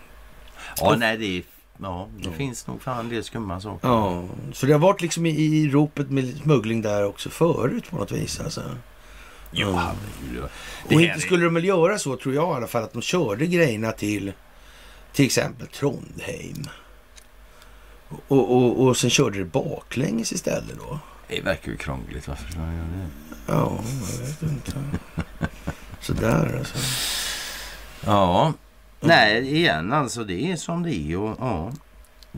Ja, nej, det, är, ja, det finns nog fan en del skumma saker. ja, så det har varit liksom i, i ropet med smuggling där också förut på något vis. Alltså. Ja. herregud. Och Det inte är- skulle de väl göra så, tror jag i alla fall, att de körde grejerna till till exempel Trondheim. Och, och, och sen körde det baklänges istället då. Det verkar ju krångligt. Varför ska man göra det? Ja, jag vet inte. [LAUGHS] Sådär alltså. Ja, nej igen alltså det är som det är och ja.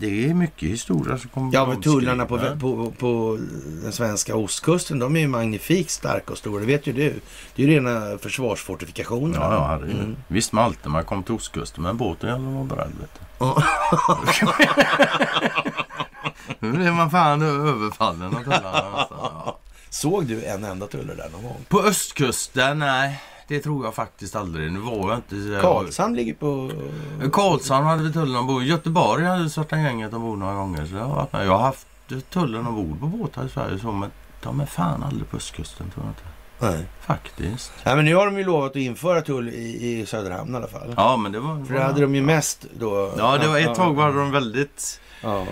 Det är mycket historia som kommer Ja, men tullarna på, på, på den svenska ostkusten, de är ju magnifikt starka och stora. Det vet ju du. Det är ju rena försvarsfortifikationer. Ja, ja, herregud. Mm. Visst alltid man kom till ostkusten med en båt och jävlar var beredd vet du. [LAUGHS] Nu blev man fan överfallen av tullarna nästan. [LAUGHS] Ja. Såg du en enda tullare där någon gång? På östkusten, nej. Det tror jag faktiskt aldrig. Nu var jag inte så där- Karlshamn ligger på... Karlshamn hade vi tullen ombord. Göteborg hade svarta gänget ombord några gånger. Så jag, har varit med. jag har haft tullen ombord på båtar i Sverige. Så, men de är fan aldrig på östkusten tror jag inte. Nej. Faktiskt. Nej, men nu har de ju lovat att införa tull i, i Söderhamn i alla fall. Ja, men det var... För det hade de ju mest då. Ja, det var ett tag var de väldigt Ja.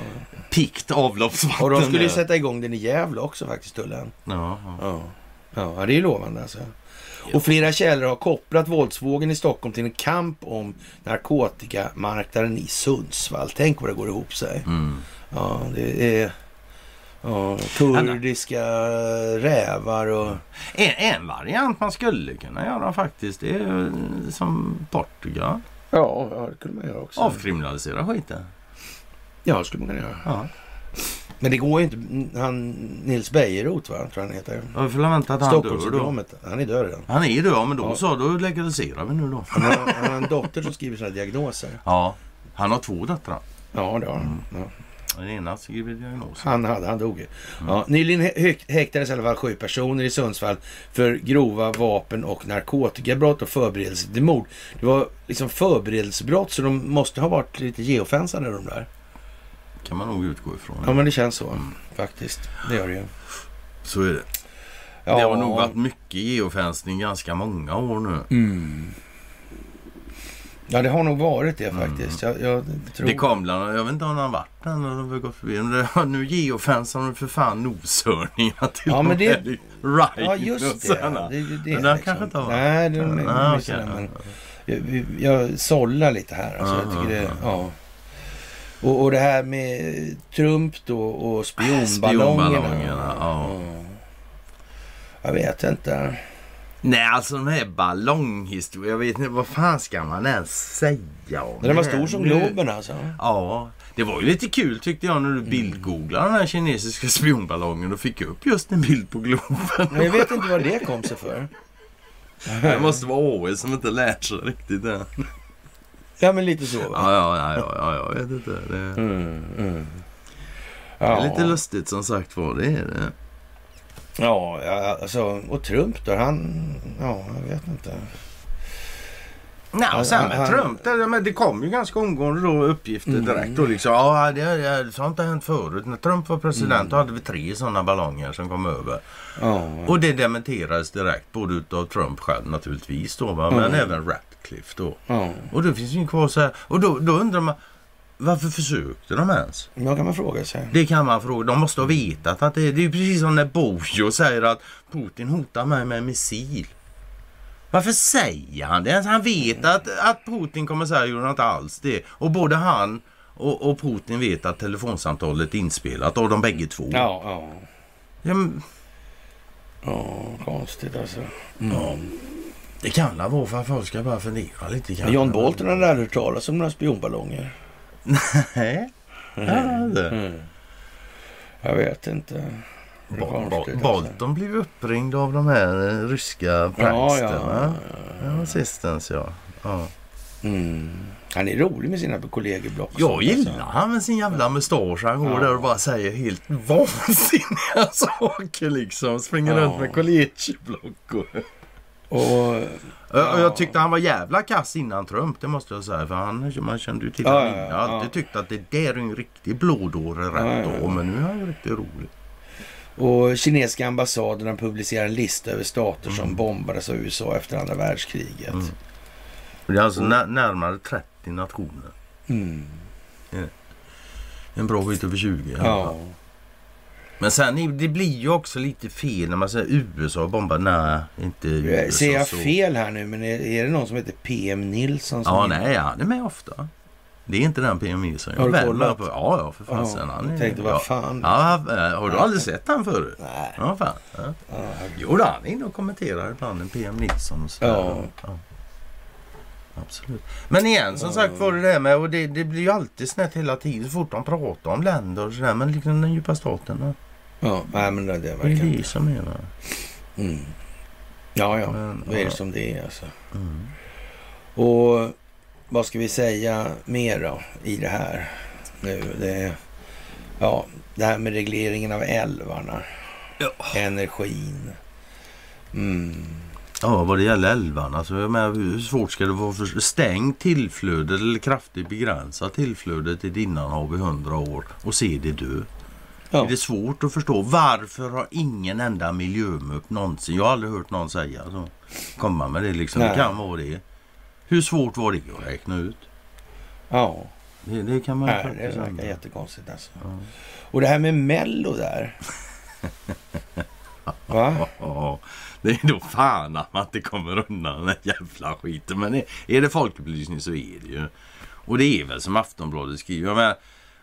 pikt avloppsvatten. Och de skulle ju sätta igång den i Gävle också faktiskt, tullen. Ja, ja. Ja, ja det är ju lovande alltså. Och flera källor har kopplat våldsvågen i Stockholm till en kamp om narkotikamarknaden i Sundsvall. Tänk vad det går ihop sig. Mm. Ja, det är ja, kurdiska rävar och... En, en variant man skulle kunna göra faktiskt, det är som Portugal. Ja, ja, det kunde man göra också. Avkriminalisera skiten. Ja, det skulle man kunna göra. Ja. Men det går ju inte. Han, Nils Bejerot, va? tror han heter. Jag får vänta att han dör då. Han är död redan. Han är död, ja, men då Ja. så, då legaliserar vi nu då. Han har, han har en dotter som skriver sådana diagnoser. Ja, han har två döttrar. Ja, det har han. Ja. Den ena skriver diagnos. Han hade, han dog ju. Ja, nyligen hä- häktades i alla fall sju personer i Sundsvall för grova vapen och narkotikabrott och förberedelse till mord. Det var liksom förberedelsebrott så de måste ha varit lite geofensade de där. Kan man nog utgå ifrån. Ja, men det känns så faktiskt. Det gör det ju. Så är det. Ja, Det har nog varit mycket geofencing ganska många år nu. Mm. Ja, det har nog varit det faktiskt. Jag, jag tror... Det kom bland, jag vet inte om han varit där när de har gått förbi. Men det, nu geofensar de för fan noshörningar [LAUGHS] till Ja, men de det- i Ryan Ja, just det. sådana. det, det, det Men den liksom. kanske inte har varit. Nej, det är de Ah, men jag, vi- jag sållar lite här. Alltså, jag tycker det, Ah, ja. Och, och det här med Trump då och spionballongerna. Spionballongerna, ja. Jag vet inte. Nej, alltså de här ballonghistorierna. Jag vet inte, vad fan ska man ens säga om Den var stor som? Globen alltså. Ja, det var ju lite kul tyckte jag när du bildgooglade den här kinesiska spionballongen och fick upp just en bild på Globen. Men jag vet inte vad det kom sig för. Det måste vara OS som inte lärt sig riktigt än. Ja, men lite så? Ja, ja, ja, ja, ja, jag vet inte. Det, Mm, mm. det Ja. är lite lustigt som sagt var, det är det. Ja, ja, alltså, och Trump då, han... Ja, jag vet inte. Nej, och sen med Trump, det, men det kom ju ganska omgående då uppgifter Mm. direkt. Och liksom, ja, det, det, sånt har inte hänt förut. När Trump var president då hade vi tre sådana ballonger som kom över. Ja, Och det dementerades direkt, både utav Trump själv naturligtvis då, va? men Mm. även Ratcliffe då. ja. Och det finns ju kvar så här. Och då, då undrar man, varför försökte de ens? Vad kan man fråga sig? Det kan man fråga. De måste ha vetat att det, det är precis som när Bojo säger att Putin hotar mig med en missil. Varför säger han det? Han vet att, att Putin kommer säga gjorde inte alls det. Och både han och, och Putin vet att telefonsamtalet är inspelat av de bägge två. Ja, ja. Ja, men, Ja, konstigt alltså. ja. Det kan det vara för att folk ska bara fundera lite. Kanske. John Bolton hade aldrig hört talas om några spionballonger. [LAUGHS] Nej. Ja, det. Mm. Jag vet inte. Det är Bo- konstigt, Bo- alltså. Bolton blev uppringd av de här eh, ryska pranksterna. ja. Ja, sistens ja. ja. Mm. Han är rolig med sina kollegor block. Jag gillar alltså. han med sin jävla mustasch. Han går Ja. där och bara säger helt vansinniga [LAUGHS] saker liksom. Springer Ja. runt med collegieblock och... Och, Ja. Jag tyckte han var jävla kass innan Trump, det måste jag säga. För han, man kände ju till Ja, honom innan. Jag alltid ja. tyckt att det där är en riktig blådåre rätt Ja, då. Men nu är han ju riktigt rolig. och kinesiska ambassaden har publicerat en lista över stater som Mm. bombades av USA efter andra världskriget. Mm. Det är alltså när, närmare 30 nationer. Mm. En bra bit över 20 i alla fall. Ja. Men sen det blir ju också lite fel när man säger USA bombar. Nej, inte USA. Ser jag så. fel här nu, men är, är det någon som heter PM Nilsson? Som Ja, nej, han är med ofta. Det är inte den PM som Har du kollat? På. Ja, ja, för fasen. Ja, jag tänkte, vad fan. Ja, eh, har du aldrig sett han förut? Nej. Ja, fan. Ja. Ja, Jo, då, han är inne och kommenterar ibland en PM Nilsson. Ja. ja. Absolut. Men igen, som sagt var det där med, och det, det blir ju alltid snett hela tiden så fort de pratar om länder och sådär. Men liksom den djupa staten, ja. nej, men det, det det är verkar det som är va? Mm. Ja, ja. Men, Då är det ja. som det är alltså. Mm. Och vad ska vi säga mer då i det här nu? Det, ja, det här med regleringen av älvarna. Ja. Energin. Mm. Ja, vad det gäller älvarna. Alltså, jag menar, hur svårt ska det vara för stäng tillflödet eller kraftigt begränsa tillflödet till Dinnanhav i hundra år och se det dö? Ja. Är det svårt att förstå varför har ingen enda miljömupp någonsin, jag har aldrig hört någon säga så, komma med det liksom. Det Nej. kan vara det. Hur svårt var det att räkna ut? ja. Det, det kan man Nej, det verkar jättekonstigt alltså. Ja. Och det här med Mello där. [LAUGHS] Va? Det är då fan att man inte kommer undan den jävla skiten. Men är, är det folkupplysning så är det ju. Och det är väl som Aftonbladet skriver. Jag menar,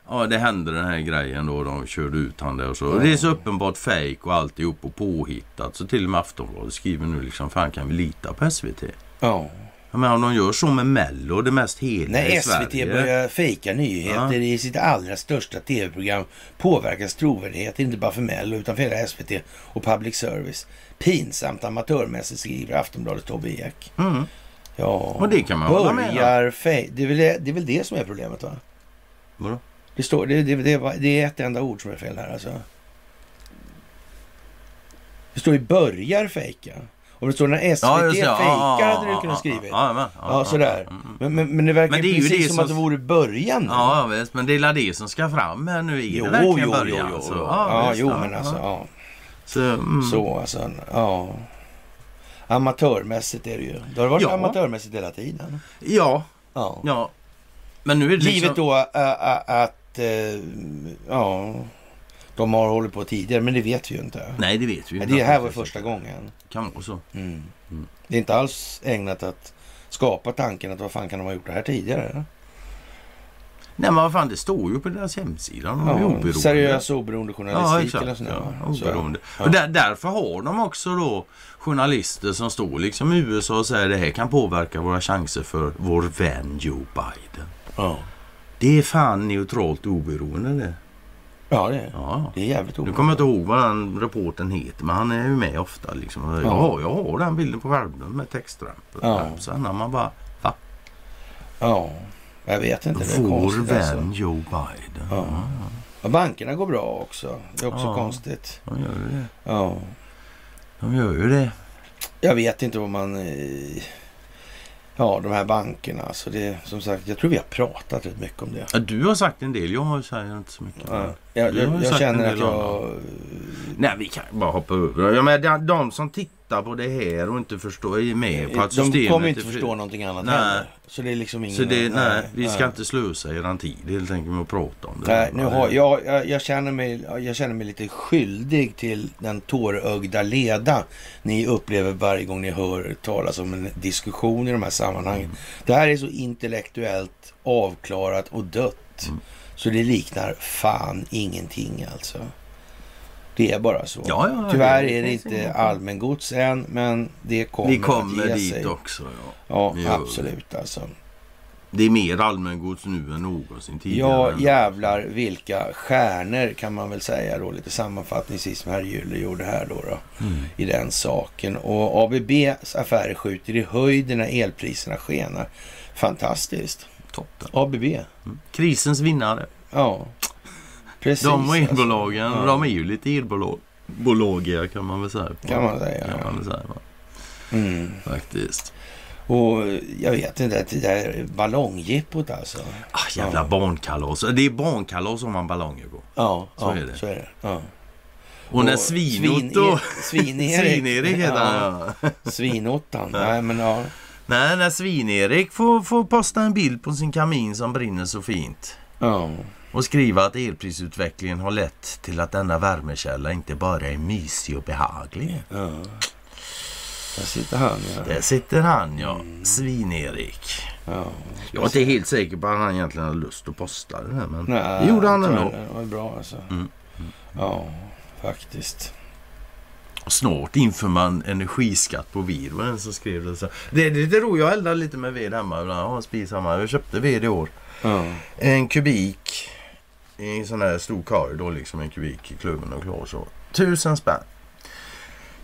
ja, det hände den här grejen då. De körde ut han där och så. Och det är så uppenbart fake och alltihop och påhittat. Så till och med Aftonbladet skriver nu liksom, fan kan vi lita på SVT? Ja. Jag menar om de gör så med Mello, det mest heliga När i SVT Sverige. börjar fejka nyheter Ja. i sitt allra största tv-program påverkas trovärdighet inte bara för Mello utan för hela SVT och public service. Pinsamt amatörmässigt skriver Aftonbladets Tobbe Ek. Mm. Ja, Och det kan man hålla med börjar fej- det, är väl det, det är väl det som är problemet va? Vadå? Det, står, det, det, det, det är ett enda ord som är fel här alltså. Det står ju börjar fejka. Om det står när SVT Ja, fejkar ja, hade du kunnat skrivit. Ja, ja, ja, sådär. mm, mm. Men, men, men det verkar Men det precis som som- att det vore början. Ja, visst. Men det är det som ska fram här nu. Är Jo, det verkligen jo, början? jo, Så, jo. Ja, visst, jo, men alltså, ja. Så, mm. Så alltså, ja. Amatörmässigt är det ju. Det har varit Ja. amatörmässigt hela tiden. Ja, Ja. ja. Men nu är det liksom... Givet då ä, ä, att, äh, ja, de har hållit på tidigare, men det vet vi ju inte. Nej, det vet vi ju. Men det här var första gången. Kan vara så. Mm. Mm. Det är inte alls ägnat att skapa tanken att vad fan kan de ha gjort det här tidigare? Nej, men vad fan, det står ju på deras hemsida. De Ja, oberoende. seriös oberoende Ja, journalistik exakt. eller sånt där, Ja, va? Så, oberoende. ja. Och där, därför har de också då journalister som står liksom i USA och säger det här kan påverka våra chanser för vår vän Joe Biden. Ja. Det är fan neutralt oberoende det. ja, det är Ja. det. är jävligt Nu oberoende. kommer jag inte ihåg vad den reporten heter, men han är ju med ofta. Liksom. Ja. har, jag har den bilden på skärmen med textrampen. Ja. Sen när man bara, va? Ja, jag vet inte. Det är Vår konstigt vän alltså. Joe Biden. Ja. Ja, bankerna går bra också. Det är också Ja. konstigt. De gör ju det. Ja. De gör ju det. Jag vet inte vad man... eh, Ja, de här bankerna. Alltså det, som sagt, jag tror vi har pratat rätt mycket om det. Ja, du har sagt en del, jag säger inte så mycket. Ja, jag, har jag, jag känner att jag... Nej, vi kan bara hoppa över. Ja, men de, de som tittar på det här och inte förstår, är med på att De systemet... kommer inte är förstå någonting annat Nej. heller. Så det är liksom ingen... Så det, nej, vi ska inte slösa eran tid helt enkelt med att prata om det. Nej, nu har, jag, jag, jag, känner mig, jag känner mig lite skyldig till den tårögda leda ni upplever varje gång ni hör talas om en diskussion i de här sammanhangen. Mm. Det här är så intellektuellt avklarat och dött. Mm. Så det liknar fan ingenting alltså. Det är bara så. Ja, ja, Tyvärr är det inte allmängods än, men det kommer, Vi kommer att ge dit sig. också. Ja. Ja, absolut alltså. Det är mer allmängods nu än någonsin tidigare. Ja, jävlar vilka stjärnor kan man väl säga då lite sammanfattningsvis som herr Gyller gjorde här då, då Mm. i den saken. Och ABBs affärer skjuter i höjden när elpriserna skenar. Fantastiskt. Toppen. ABB, Mm. Krisens vinnare. ja. Precis. de och alltså. elbolagen, Ja. de är ju lite elbolagiga kan man väl säga. Kan man säga. Kan Ja. man väl säga? Mm. Faktiskt. Och jag vet inte, det där ballongjippot alltså. Ah, jävla Ja. barnkalas. Det är barnkalas om man ballonger på. Ja, Så ja, är det. Så är det. Ja. Och när Svinotto... Svin-Erik. Svin-Erik heter han ja. Svinottan. Nej, men ja. Nej, när Svin-Erik får, får posta en bild på sin kamin som brinner så fint. ja. Och skriva att elprisutvecklingen har lett till att denna värmekälla inte bara är mysig och behaglig. ja. Där sitter han ja. Där sitter han ja, Svin-Erik. ja. Jag är inte helt säker på att han egentligen hade lust att posta det här men Nej, det gjorde han ändå. Det var bra alltså. Mm. Ja, faktiskt. Snart inför man energiskatt på ved. Var det en som skrev det så. Det är lite roligt. Jag eldar lite med ved hemma. Jag har en spis hemma. Jag köpte ved i år. Ja. En kubik i en sån här stor korg då liksom en kubik i klubben och klar så. Tusen spänn.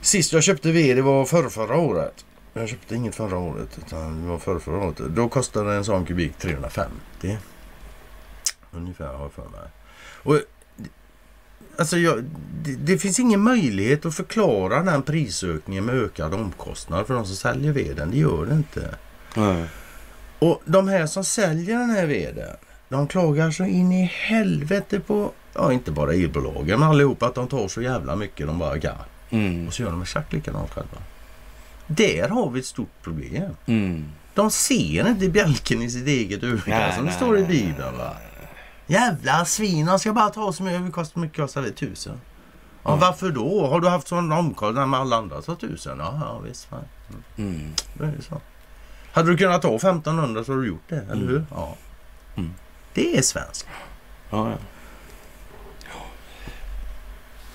Sist jag köpte ved det var förra, förra året. Jag köpte inget förra året utan det var förra, förra året. Då kostade en sån kubik 350. Ungefär har jag för mig. Och Alltså jag, det, det finns ingen möjlighet att förklara den prisökningen med ökad omkostnad för de som säljer veden. Det gör det inte. Nej. Och de här som säljer den här veden, de klagar så in i helvete på, ja inte bara elbolagen, men allihopa att de tar så jävla mycket de bara kan. Mm. Och så gör de exakt likadant själva. Där har vi ett stort problem. Mm. De ser inte bjälken i sitt eget öga som det står i Bibeln. Va? Jävla svin, de ska bara ta så mycket, det kostar mycket kostar det? Tusen. Ja, Mm. Varför då? Har du haft sån omkostnad med alla andra så tusen? Ja, ja visst. Fan. Mm. Då är det så. Hade du kunnat ta 1500 så har du gjort det, eller Mm. hur? Ja. Mm. Det är svenskt. Ja, ja.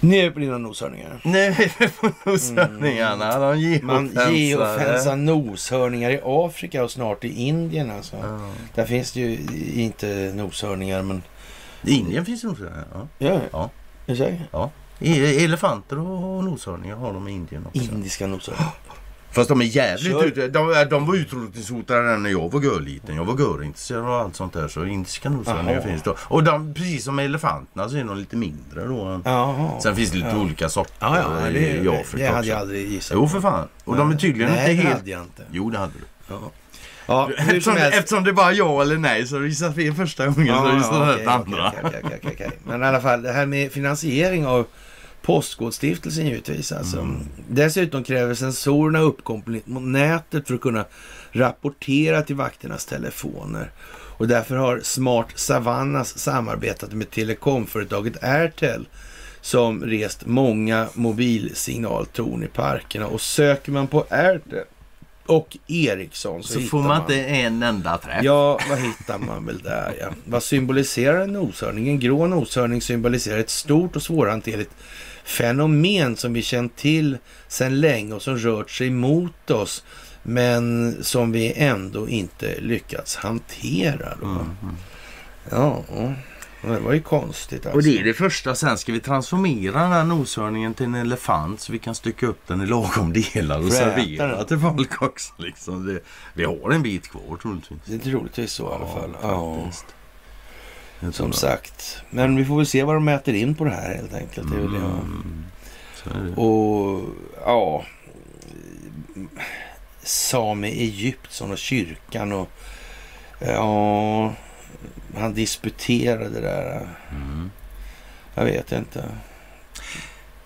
Ner på dina noshörningar. Nej, på noshörningarna. De Man geofensade. geofensar noshörningar i Afrika och snart i Indien alltså. Ja. Där finns det ju inte noshörningar men... I Indien finns det noshörningar. Ja. Ja, Ja. Är du säker? E- Elefanter och noshörningar har de i Indien också. Indiska noshörningar. Fast de är jävligt Kör. ute. De, de var utrotningshotade när jag var görliten. Jag var görintresserad och allt sånt där. Så indiska noshörningar finns då. Och de, precis som elefanterna så är de lite mindre då. Jaha. Sen finns det lite Ja. olika sorter Ja, ja, det, i Afrika det hade också. jag aldrig gissat. Jo för fan. Och de är tydligen Nej, inte det helt... hade jag inte. Jo det hade du. Ja, ja Eftersom, eftersom det är bara ja eller nej så gissat fel första gången så du gissat okej, rätt okej, andra. okej, okej, okej. Men i alla fall, det här med finansiering av Postkodstiftelsen givetvis. Alltså. Mm. Dessutom kräver sensorerna uppkoppling mot nätet för att kunna rapportera till vakternas telefoner. Och därför har Smart Savannas samarbetat med telekomföretaget Airtel som rest många mobilsignaltorn i parkerna. Och söker man på Airtel och Ericsson så, Så får man inte en enda träff. Ja, vad hittar man väl där ja. Vad symboliserar en noshörning? En grå noshörning symboliserar ett stort och svårhanterligt fenomen som vi känt till sedan länge och som rört sig mot oss men som vi ändå inte lyckats hantera. Då. Mm. Ja, det var ju konstigt alltså. Och det är det första. Sen ska vi transformera den här noshörningen till en elefant så vi kan stycka upp den i lagom delar och servera den. till folk också. Liksom. Det, vi har en bit kvar troligtvis. Det är troligtvis så i alla fall. Ja, som sagt. Men vi får väl se vad de mäter in på det här helt enkelt. Det det. Mm. Så är det. Och ja, same Egyptsson och kyrkan och ja, han disputerade där. Mm. Jag vet inte.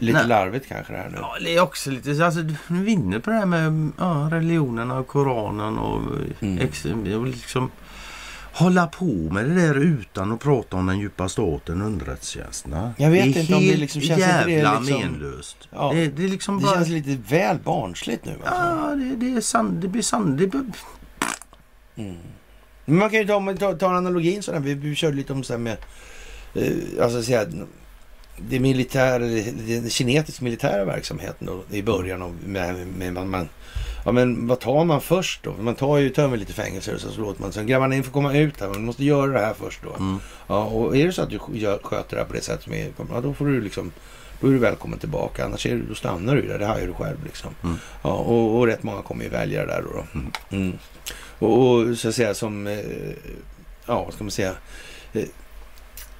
Lite Nej. larvigt kanske det här nu. Ja, det är också lite... Alltså, nu vinner på det här med ja, religionerna och Koranen och, Mm. ex, och liksom hålla på med det där utan att prata om den djupa staten, underrättelsetjänsterna. Jag vet det är inte om det liksom känns det jävla liksom- menlöst. Ja. Det, det är liksom Det bara... känns lite väl barnsligt nu. Alltså. Ja, det, det är sant. Det blir sant. Det. Mm. Men man kan ju ta, tar, tar analogin sådär. Vi, vi körde lite om så här med eh, alltså, säga, det militära, den kinesiska militära verksamheten då, i början av med, med man, ja, men vad tar man först då? Man tar ju tömmer lite fängelser och så, så låter man sen grabbarna in får komma ut här. Man måste göra det här först då. Mm. Ja, och är det så att du gör, sköter det här på det sätt som är, ja, då får du liksom då är du välkommen tillbaka. Annars är du, då stannar du där. Det har ju du själv liksom. Mm. Ja, och, och rätt många kommer ju välja det där då. då. Mm. Mm. Och, och så att säga som, eh, ja vad ska man säga, eh,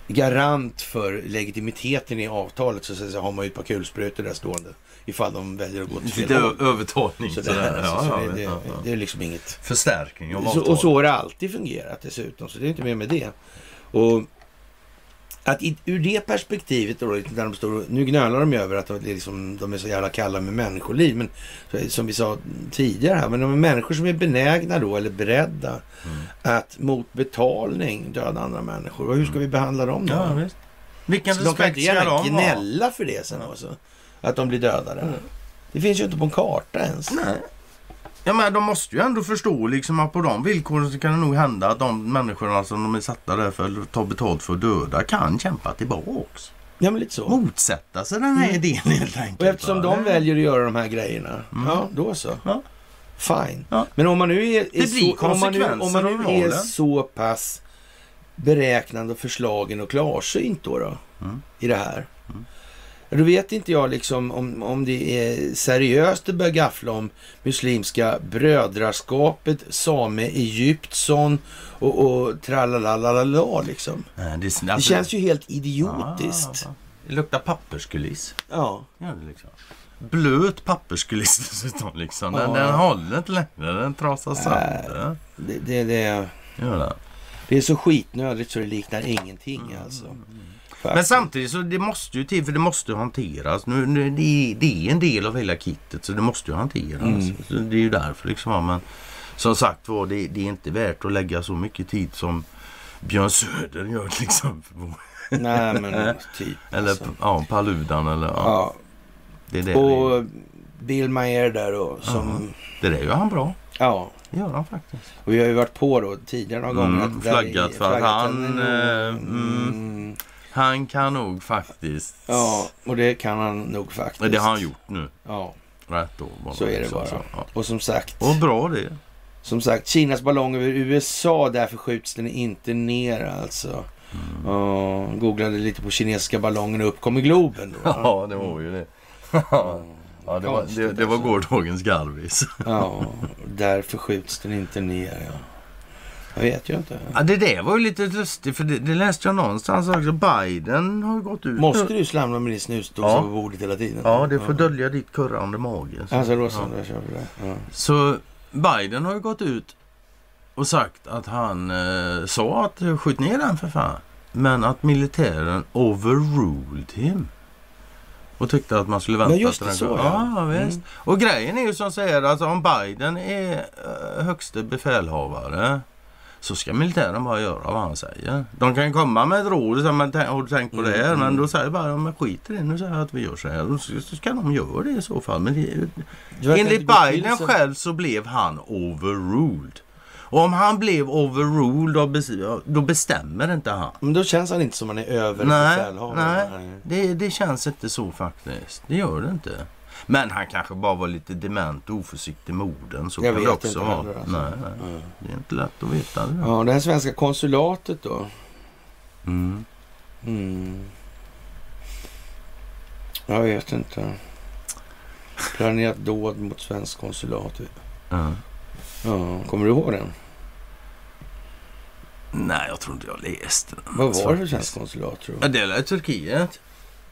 garant för legitimiteten i avtalet så, så, så har man ju ett par kulsprutor där stående. Ifall de väljer att gå till Lite fel ö- övertalning. Så det, sådär. alltså, så Ja, det, ja, det, är liksom inget Förstärkning av så, avtalet. och så har det alltid fungerat dessutom, så det är inte mer med det. Och att i, ur det perspektivet, då, när de står, nu gnölar de ju över att de, det liksom, de är så jävla kalla med människoliv. Men som vi sa tidigare här, men de är människor som är benägna då, eller beredda Mm. att mot betalning döda andra människor. Och hur ska vi behandla dem då? Ja, visst. Vilken så de kan inte gärna de ha? gnälla för det sen också. Att de blir dödade. Det finns ju inte på en karta ens. Nej. Ja, men de måste ju ändå förstå liksom att på de villkoren så kan det nog hända att de människorna som de är satta där för att ta betalt för att döda kan kämpa tillbaks. Ja, men lite så. Motsätta sig den här Mm. idén helt enkelt. Och eftersom va? de väljer att göra de här grejerna, Mm. ja då så. Ja. Fine. Ja. Men om man nu är, är så, om man nu, om man nu är så pass beräknande och förslagen och klarsynt då, då Mm. i det här. Då vet inte jag liksom om, om det är seriöst det börjar gaffla om Muslimska brödraskapet, Same Egyptsson och, och tralalalala liksom. Det, är- Det alltså- känns ju helt idiotiskt. Ah, det luktar papperskuliss. Ja. Ja, det liksom. Blöt papperskuliss dessutom. Liksom. Den, Ja. den håller inte längre. Den trasar sönder. Det, det, det, det. det är så skitnödigt så det liknar ingenting alltså. Mm. Men samtidigt så det måste ju till för det måste hanteras. Nu, nu, det, är, det är en del av hela kittet så det måste ju hanteras. Mm. Det är ju därför liksom. ja, Men som sagt var det, det är inte värt att lägga så mycket tid som Björn Söder gör till [LAUGHS] exempel. Nej men typ. Eller alltså. ja, Paludan eller ja. Ja. Det är det. Och Bill Maher där då som... Det där gör han bra. Ja. Det gör han faktiskt. Och vi har ju varit på då tidigare några Mm, gånger. att flaggat för att han, en- eh, mm, Han kan nog faktiskt. Ja, och det kan han nog faktiskt. Det har han gjort nu. Ja, Rätt då. Så är det liksom bara. så, ja. och som sagt. Och bra det. Som sagt, Kinas ballong över USA, därför skjuts den inte ner alltså. Mm. Ja, googlade lite på kinesiska ballongen och upp kom i Globen då. [LAUGHS] Ja, det var ju det. [LAUGHS] Ja, det var, det, det var alltså. gårdagens Garvis. Ja, [LAUGHS] därför skjuts den inte ner. Ja. Jag vet ju inte. Ja, det där var ju lite lustigt för det, det läste jag någonstans också. Biden har ju gått ut. Måste du slamra med din snusdosa Ja. på bordet hela tiden? Ja, det får dölja ditt kurrande mage. Så. Alltså då så, Ja. kör vi det. Ja. Så Biden har ju gått ut och sagt att han eh, sa att skjut ner den för fan. Men att militären overruled him. Och tyckte att man skulle vänta Ja, just det, så, ja. ja. visst. Mm. Och grejen är ju som säger att om Biden är eh, högste befälhavare så ska militären bara göra vad han säger. De kan komma med ett råd och säga men har du tänkt på det här? Mm, Men då säger bara men skit i det. Nu säger jag att vi gör så här. Så så ska de göra det i så fall. Men det, Enligt till Biden så- själv så blev han overruled. Och om han blev overruled då, bes- då bestämmer inte han. Men då känns han inte som han är över Nej, nej. Det, det känns inte så faktiskt. Det gör det inte. Men han kanske bara var lite dement och oförsiktig med orden. Så Jag kan det också vara. alltså. Nej, nej. Ja. Det är inte lätt att veta det. Ja, det här svenska konsulatet då. Mm. Mm. Jag vet inte. Planerat dåd mot svensk konsulat. Ja. Ja, kommer du ihåg den? Nej, jag tror inte jag läste den. Vad var det för faktiskt. svensk konsulat tror Ja, du? det är Turkiet.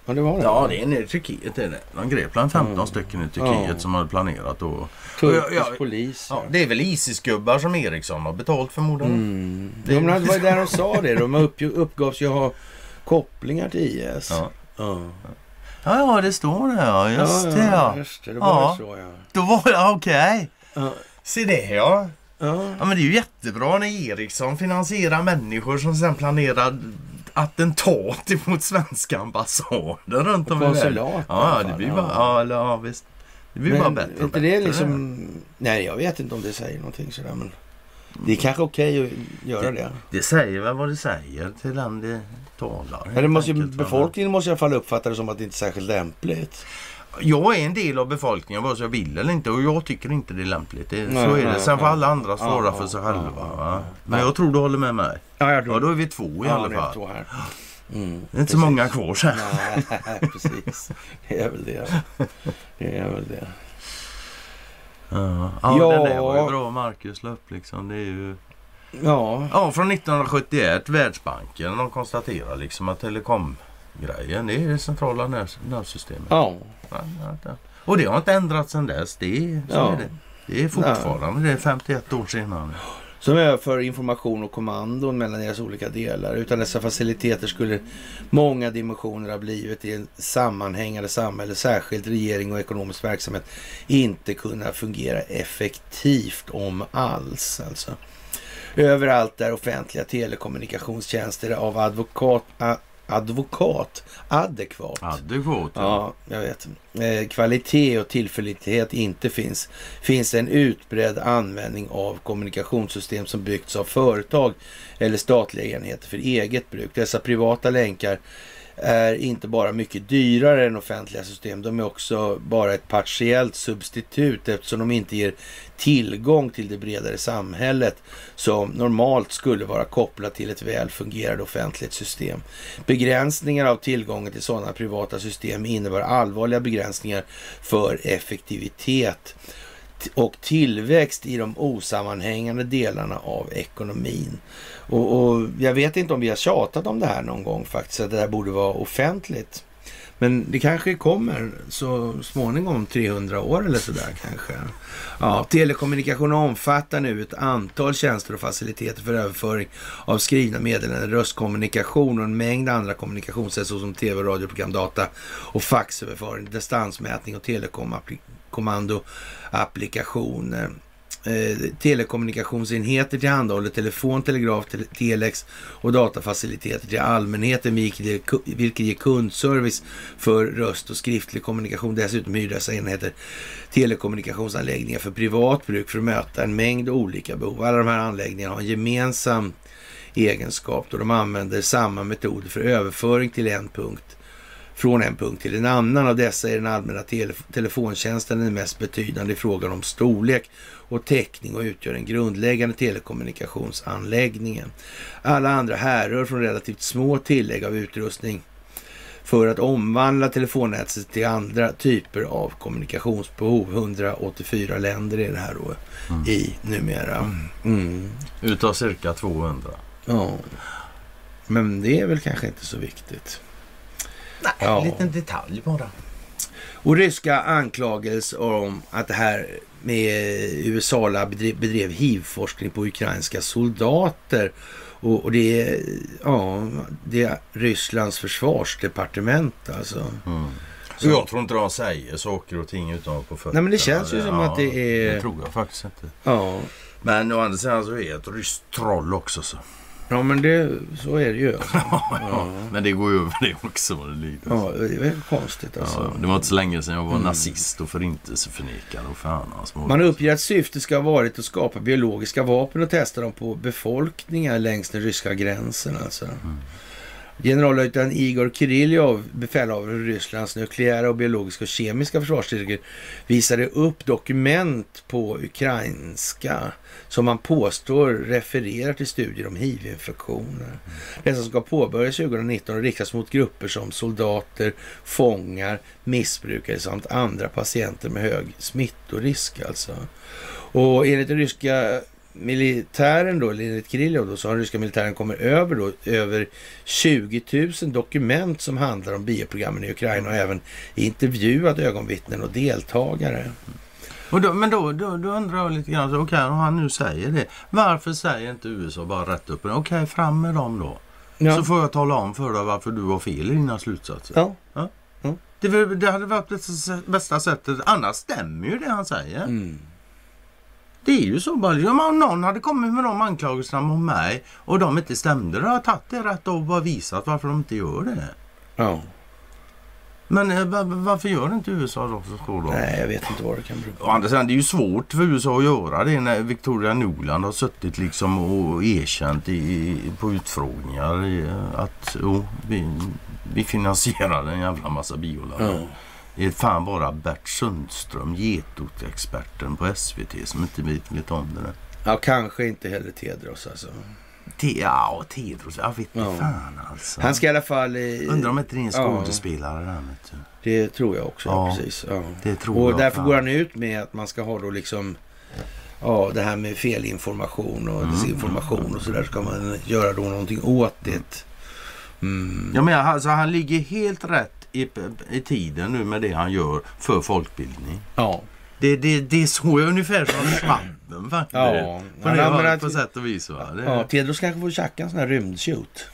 Ja, det var det. Ja, det är nere i Turkiet. Är det. De grep bland 15 Mm. stycken i Turkiet Ja. som hade planerat då. Turkisk Ja, polis. Ja, det är väl Isis-gubbar som Eriksson har betalt förmodligen. Mm. Det- Det var ju där de sa det. De upp, uppgavs ju ha kopplingar till IS. Ja. Ja. Ja, ja, det står det ja. Just det ja. Just det, det var Ja. så ja. Då var det okej. Ja. Se det ja. Ja. Ja men det är ju jättebra när Ericsson finansierar människor som sen planerar attentat mot svenska ambassader runt om i världen. Konsulat Ja, det blir bara, ja, ja visst. Det blir bara Men bättre är och bättre. det liksom... Nej, jag vet inte om det säger någonting sådär men... Det är kanske okej att göra det. Det säger väl vad det säger till den det talar. Men det måste befolkningen måste i alla fall uppfatta det som att det inte är särskilt lämpligt. Jag är en del av befolkningen vare sig jag vill eller inte och jag tycker inte det är lämpligt. Det, Nej, så är det. Sen får alla andra svara Ja, för sig ja, själva. ja, va? ja. Men jag tror du håller med mig. Ja, jag Ja, då är vi två i alla fall. Två här. Mm, Det är inte så många kvar sen. Nej, [LAUGHS] precis. Det är väl det. Det är väl det. Ja, ja, Ja. den där var ju bra Marcus la upp liksom. Det är ju... Ja, Ja, från 1971, Världsbanken. De konstaterar liksom att telekomgrejen, det är det centrala nerv- nervsystemet. ja. Och det har inte ändrats sedan dess. Det är, så Ja. är det. Det är fortfarande det är 51 år senare. Som överför information och kommandon mellan deras olika delar. Utan dessa faciliteter skulle många dimensioner av livet i en sammanhängande samhälle, särskilt regering och ekonomisk verksamhet, inte kunna fungera effektivt om alls. Alltså. Överallt där offentliga telekommunikationstjänster av advokat, advokat adekvat Adekvat. Ja, jag vet. Eh, kvalitet och tillförlitlighet inte finns. Finns en utbredd användning av kommunikationssystem som byggts av företag eller statliga enheter för eget bruk. Dessa privata länkar är inte bara mycket dyrare än offentliga system. De är också bara ett partiellt substitut eftersom de inte ger tillgång till det bredare samhället som normalt skulle vara kopplat till ett väl fungerande offentligt system. Begränsningar av tillgången till sådana privata system innebär allvarliga begränsningar för effektivitet och tillväxt i de osammanhängande delarna av ekonomin. Och, och jag vet inte om vi har tjatat om det här någon gång faktiskt, att det här borde vara offentligt. Men det kanske kommer så småningom, 300 år eller sådär kanske. Ja, telekommunikation omfattar nu ett antal tjänster och faciliteter för överföring av skrivna meddelanden, röstkommunikation och en mängd andra kommunikationssätt såsom tv, radioprogram, data och faxöverföring, distansmätning och telekommandoapplikationer. Eh, telekommunikationsenheter tillhandahåller telefon, telegraf, te telex och datafaciliteter till allmänheten vilket ger, vilket ger kundservice för röst och skriftlig kommunikation. Dessutom hyr dessa enheter telekommunikationsanläggningar för privat bruk för att möta en mängd olika behov. Alla de här anläggningarna har en gemensam egenskap då de använder samma metoder för överföring till en punkt från en punkt till en annan. Av dessa är den allmänna tele telefontjänsten den mest betydande i frågan om storlek och täckning och utgör den grundläggande telekommunikationsanläggningen. Alla andra härrör från relativt små tillägg av utrustning för att omvandla telefonnätet till andra typer av kommunikationsbehov. 184 länder är det här då i numera. Mm. Utav cirka 200. Ja. Men det är väl kanske inte så viktigt. Nej, Ja. en liten detalj bara. Och ryska anklagelser om att det här med USA bedrev, bedrev hiv-forskning på ukrainska soldater. Och, och det, är, ja, det är Rysslands försvarsdepartement alltså. Mm. Så- jag tror inte de säger saker och ting utan på fötterna. Nej, men det känns ju som att det är- Det tror jag faktiskt inte. Ja, Men å andra sidan så är det ett ryskt troll också. Så. Ja men det, så är det ju. [LAUGHS] Alltså. Ja. Men det går ju över det också lider. ja, det är konstigt alltså. Ja, det var inte så länge sedan jag var Mm. nazist och förintelseförnekare och fan moder. Man uppger att syftet ska ha varit att skapa biologiska vapen och testa dem på befolkningar längs den ryska gränsen. Alltså. Generallöjtnant Igor Kirillov, befälhavare för Rysslands nukleära och biologiska och kemiska försvarsstyrkor, visade upp dokument på ukrainska som man påstår refererar till studier om hiv-infektioner. Dessa ska påbörjas 2019 och riktas mot grupper som soldater, fångar, missbrukare samt andra patienter med hög smittorisk. Alltså. Och enligt den ryska militären då, enligt Krillov då, så har den ryska militären kommit över då över 20 000 dokument som handlar om bioprogrammen i Ukraina och även intervjuat ögonvittnen och deltagare. Och då, men då, då, då undrar jag lite grann, okej okay, om han nu säger det. Varför säger inte USA bara rätt upp Okej, okay, fram med dem då. Ja. Så får jag tala om för dig varför du har fel i dina slutsatser. Ja. ja. ja. Det, det hade varit det bästa sättet. Annars stämmer ju det han säger. Mm. Det är ju så bara. Om någon hade kommit med de anklagelserna mot mig och de inte stämde, då hade jag tagit det rätt och bara visat varför de inte gör det. Ja. Men eh, varför gör inte USA då? Så då? Nej, jag vet inte vad det kan bero på. Å andra sidan, det är ju svårt för USA att göra det när Victoria Nuland har suttit liksom och erkänt i, på utfrågningar i, att oh, vi, vi finansierar en jävla massa biolagar. Ja. Det är fan bara Bert Sundström, getotexperten på SVT, som inte vet, om det. Ja, kanske inte heller Tedros alltså. Te ja, Tedros. Jag vet inte ja. fan alltså. Han ska i alla fall... Eh, Undrar om inte det är en skådespelare ja. där. Vet du. Det tror jag också. Ja, precis. Ja. Det tror och jag därför fan. går han ut med att man ska ha då liksom... Ja, det här med felinformation och mm. desinformation och så där ska man göra då någonting åt det. Mm. Ja, men alltså, han ligger helt rätt i, i tiden nu med det han gör för folkbildning. Ja. Det, det, det är så ungefär som [CLEARS THROAT] Schwabben faktiskt. Ja, på, det, ja, på sätt och vis. Va? Det, ja, Tedros kanske får tjacka en sån här rymdshoot.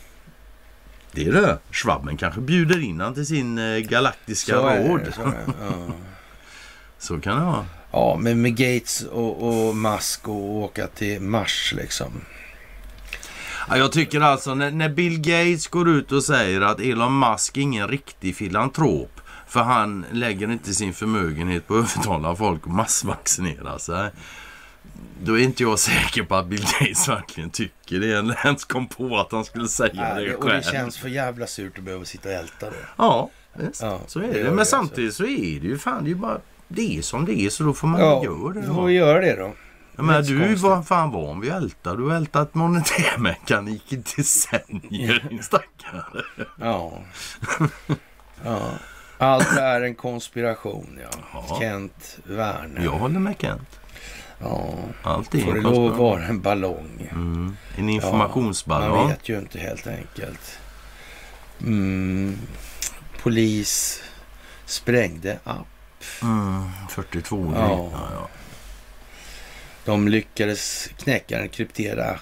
Det är det. Schwabben kanske bjuder in han till sin eh, galaktiska så råd. Det, så, ja. [LAUGHS] så, kan det vara. Ja, men med Gates och, och Musk och åka till Mars liksom. Ja, jag tycker alltså när, när Bill Gates går ut och säger att Elon Musk är ingen riktig filantrop för han lägger inte sin förmögenhet på att övertala folk att massvaccinera sig. Då är inte jag säker på att Bill Gates verkligen tycker det. Eller ens kom på att han skulle säga ja, det, själv. Och det känns för jävla surt att behöva sitta och älta det. Ja, visst. Ja, så är det. det. Men det samtidigt alltså. så är det ju fan, det är bara det är som det är så då får man ja, göra det. Ja, får göra det då. Ja, men du är var fan van vid att älta. Du har ältat monetärmekanik i decennier din stackare. Ja. ja. Allt är en konspiration, ja. ja. Kent Werner. Jag håller med Kent. Ja, Allt är får det lov att vara en ballong. Mm. En informationsballong. Ja, man vet ju inte helt enkelt. Mm. Polis sprängde app. Mm. 42 ja. ja. De lyckades knäcka den kryptera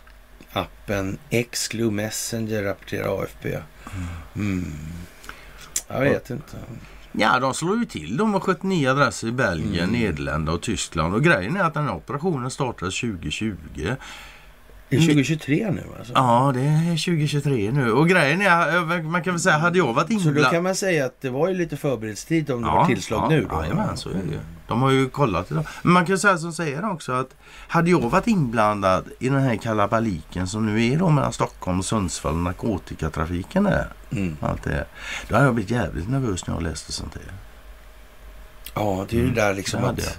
appen Exclu Messenger, rapporterar AFP. Mm. Jag vet inte. Ja, de slår ju till. De har 79 adresser i Belgien, mm. Nederländerna och Tyskland. Och grejen är att den här operationen startades 2020. Det är 2023 nu alltså? Ja, det är 2023 nu. Och grejen är, man kan väl säga, hade jag varit inblandad... Så då kan man säga att det var ju lite förberedelsetid om det ja, var tillslag ja, nu då? Jajamän, så är det ju. De har ju kollat idag. Men man kan säga som säger också att hade jag varit inblandad i den här kalabaliken som nu är då mellan Stockholm och Sundsvall och narkotikatrafiken där. Mm. Allt det, då hade jag blivit jävligt nervös när jag läste sånt här. Ja, det är ju mm. där liksom att...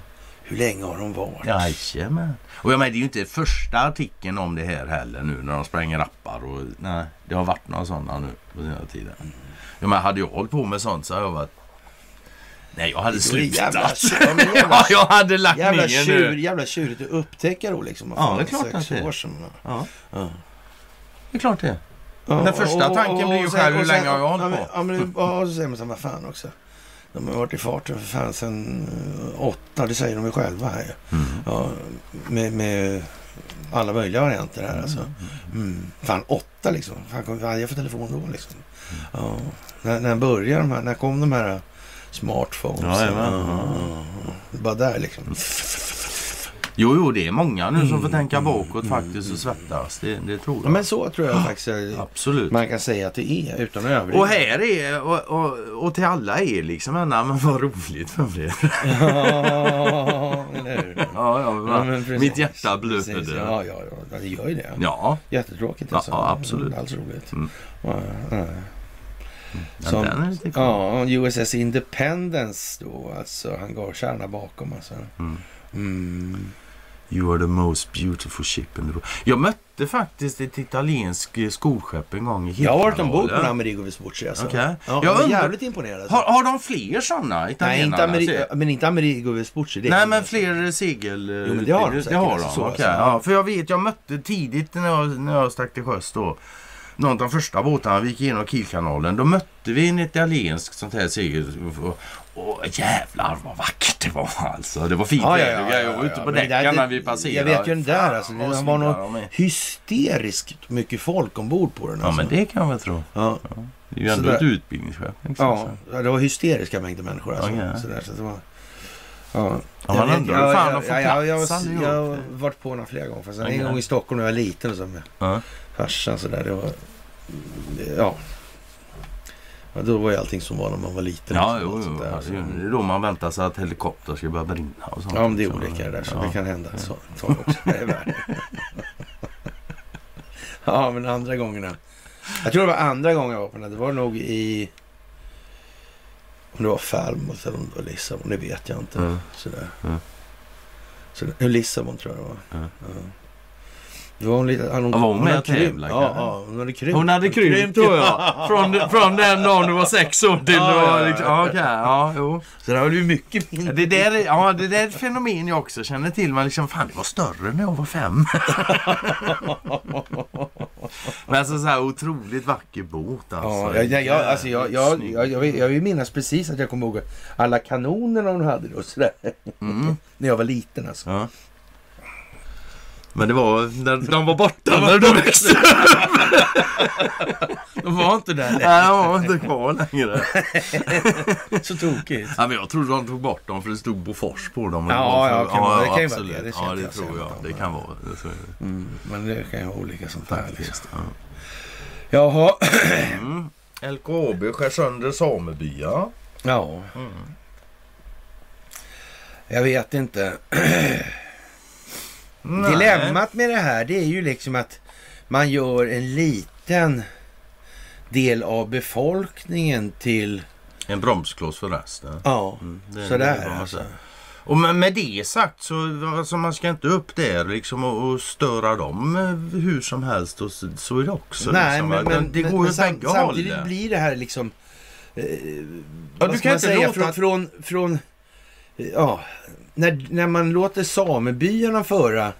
Hur länge har de varit? Jajamän. Och jag menar, det är ju inte första artikeln om det här heller nu när de spränger rappar. Och, nej, det har varit några sådana nu på senare tiden. Mm. Jag menar, hade jag hållit på med sånt så hade jag varit Nej, jag hade slutat. Jävla, [LAUGHS] ja, jag hade lagt jävla ner tjur, nu. Jävla tjurigt att upptäcka då liksom. Ja, det är klart att det är. Ja. ja. Det är klart det ja, Den första tanken och, och, blir ju själv hur länge har jag hållit på? Ja, men, och så säger man så vad fan också. De har varit i farten för fan sen eh, åtta, det säger de ju själva här. Mm. Ja, med, med alla möjliga varianter här alltså. Mm. Fan åtta liksom. Fan, vad hade jag för telefon då liksom? Mm. Ja, när, när började de här, när kom de här smartphones? Ja, ja, ja. Bara där liksom. Jo, jo, det är många nu som får tänka bakåt faktiskt och svettas. Det, det tror jag. Ja, men så tror jag faktiskt Absolut. man kan säga att det är utan att överdriva. Och här är, och, och, och till alla är liksom, men vad roligt för det. [LAUGHS] ja, eller hur? Ja, ja, ja mitt hjärta blöder. Ja, ja, ja, det gör ju det. Ja. Jättetråkigt alltså. Ja, absolut. Alls roligt. Mm. Ja, ja. Som, ja, USS Independence då, alltså hangarkärna bakom alltså. Mm. Mm. You are the most beautiful ship in the world. Jag mötte faktiskt ett italienskt eh, skolskepp en gång i Jag har varit ombord på en Amerigo Vespucci alltså. Okej. Ja, Jag var undrar- jävligt imponerad. Alltså. Har, har de fler sådana Nej, inte Ameri- Ser- men inte Amerigo Vespucci. det är Nej, det. men fler segel... Jo, men det har de det säkert, har alltså, de. så, okej. alltså. ja, för jag vet, jag mötte tidigt när jag, när jag stack till sjöss då. Någon av de första båtarna, vi gick igenom Kielkanalen. Då mötte vi en italiensk sånt här segel. Och, jävlar vad vackert det var alltså. Det var fint Ja, ja, ja, ja, Jag var ute ja. på däcken när vi passerade. Jag vet ju den där alltså. Det var är. hysteriskt mycket folk ombord på den. Ja, Alltså. men det kan jag väl tro. ja. Det är ju ändå Sådär. ett utbildningsskepp. Liksom, Ja, ja, det var hysteriska mängder människor alltså. Okej. Sådär, så det var... Ja, Ja, man undrar hur fan ja, de får ja, ja, jag, plats jag, har varit på den flera gånger. Fast. En gång i Stockholm när jag var liten och så med Ja. farsan sådär. Det var... Ja. Ja. Då var ju allting som var när man var liten. Ja, liksom, jo, jo. Alltså, det är då man väntar sig att helikopter ska börja brinna och sånt. Ja, men det är Så, olika det där. Så ja. det kan hända. Så, så också. [LAUGHS] Ja, men andra gångerna. Jag tror det var andra gången jag var på den. Det var nog i... Om det var Falmouth eller om det var Lissabon. Det vet jag inte. Mm. Sådär. Mm. Sådär. Lissabon tror jag det var. Ja. Ja. Var hon lite... Hon, Ja, var hon med hade och krympt. tävlade, Ja, ja, hon hade krympt. Hon hade krympt tror jag. [LAUGHS] Från, från den dagen du var sex år till Ja, du var liksom... ja. Okej. Ja, jo. Så det var ju mycket mindre. Det där, är, ja, det där är ett fenomen jag också känner till. Man liksom, fan det var större när jag var fem. [LAUGHS] Men alltså så här otroligt vacker båt alltså. Ja, jag, jag, alltså jag, jag, jag, jag, vill, jag vill minnas precis att jag kommer ihåg alla kanoner de hade då, sådär. Mm. [LAUGHS] När jag var liten alltså. Ja. Men det var, de, de var borta [LAUGHS] när du växte upp. De var inte där längre. Nej, de var inte kvar längre. [LAUGHS] Så tokigt. Ja, men jag trodde de tog bort dem för det stod Bofors på dem. Ja, ja, kan vara- det kan ju vara det, det ja, det jag tror jag. om. Det kan vara. Det jag. Mm, men det kan ju vara olika sånt där. Liksom. Ja. Jaha. Mm. LKAB skär sönder samebyar. Ja, Mm. jag vet inte. [CLEARS THROAT] Nej. Dilemmat med det här det är ju liksom att man gör en liten del av befolkningen till... En bromskloss för resten. Ja, Mm, det- det är sådär man alltså. Och med, det sagt så alltså, man ska inte upp där liksom och, och störa dem eh, hur som helst. Och så, så är det också. Nej, liksom, men, men, det går men ju sam, bägge samtidigt hållen. blir det här liksom... Eh, Ja, du kan inte säga? låta Från, att- från, från... Ja, när, när man låter samebyarna föra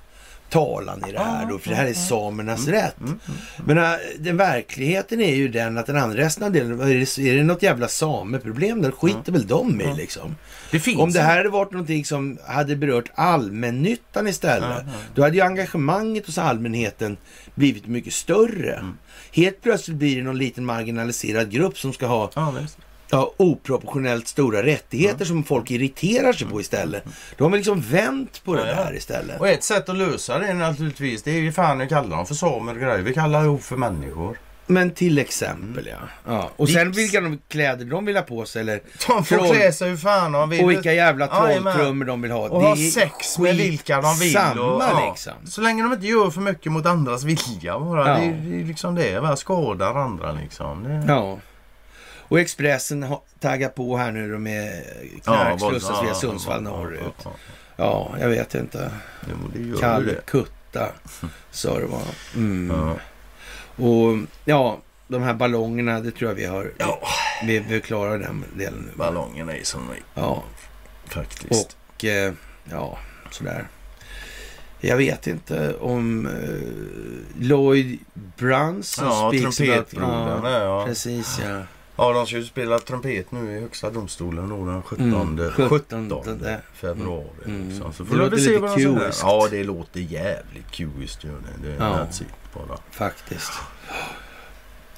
talan i det här då, för det här är samernas rätt. Mm, Men äh, den verkligheten är ju den att den andra resten av delen, är det, är det något jävla sameproblem där skiter väl de i liksom. Det Om det här hade varit någonting som hade berört allmännyttan istället, då hade ju engagemanget hos allmänheten blivit mycket större. Mm. Helt plötsligt blir det någon liten marginaliserad grupp som ska ha Ja. Ja, oproportionellt stora rättigheter som folk irriterar sig på istället. Då har liksom vänt på det Ja, där istället. Och ett sätt att lösa det är naturligtvis, det är ju fan att kalla dem för samer och grejer. Vi kallar ihop för människor. Men till exempel ja. ja. Och sen Vips. vilka de kläder de vill ha på sig eller De får Troll. klä sig hur fan de vill. och vilka jävla trolltrummor de vill ha. Och Det ha sex med vilka de vill. Samma och, ja, liksom. Så länge de inte gör för mycket mot andras vilja bara. Ja. Det, är- det är liksom det. Skadar andra liksom. Det, Ja. Och Expressen har taggat på här nu då med knarkslussar våld- via ja, Sundsvall ja, ja, norrut. ja, ja. Ja, jag vet inte. Jo. Calcutta [LAUGHS] sa det var. Mm. Ja. Och ja, de här ballongerna, det tror jag vi har. Ja. Vi, klarar den delen nu. Ballongen är som vi Ja, faktiskt. och eh, ja, sådär. Jag vet inte om eh, Lloyd Brunson Ja, trumpetbrodern. Ja, Ja, precis ja. Ja, de ska ju spela trumpet nu i Högsta domstolen då den 17, Mm, 17 17 februari. Mm. Liksom. Så Det får vi låter väl se lite vad de säger. Ja, det låter jävligt gör det. Det är Ja. bara. Faktiskt.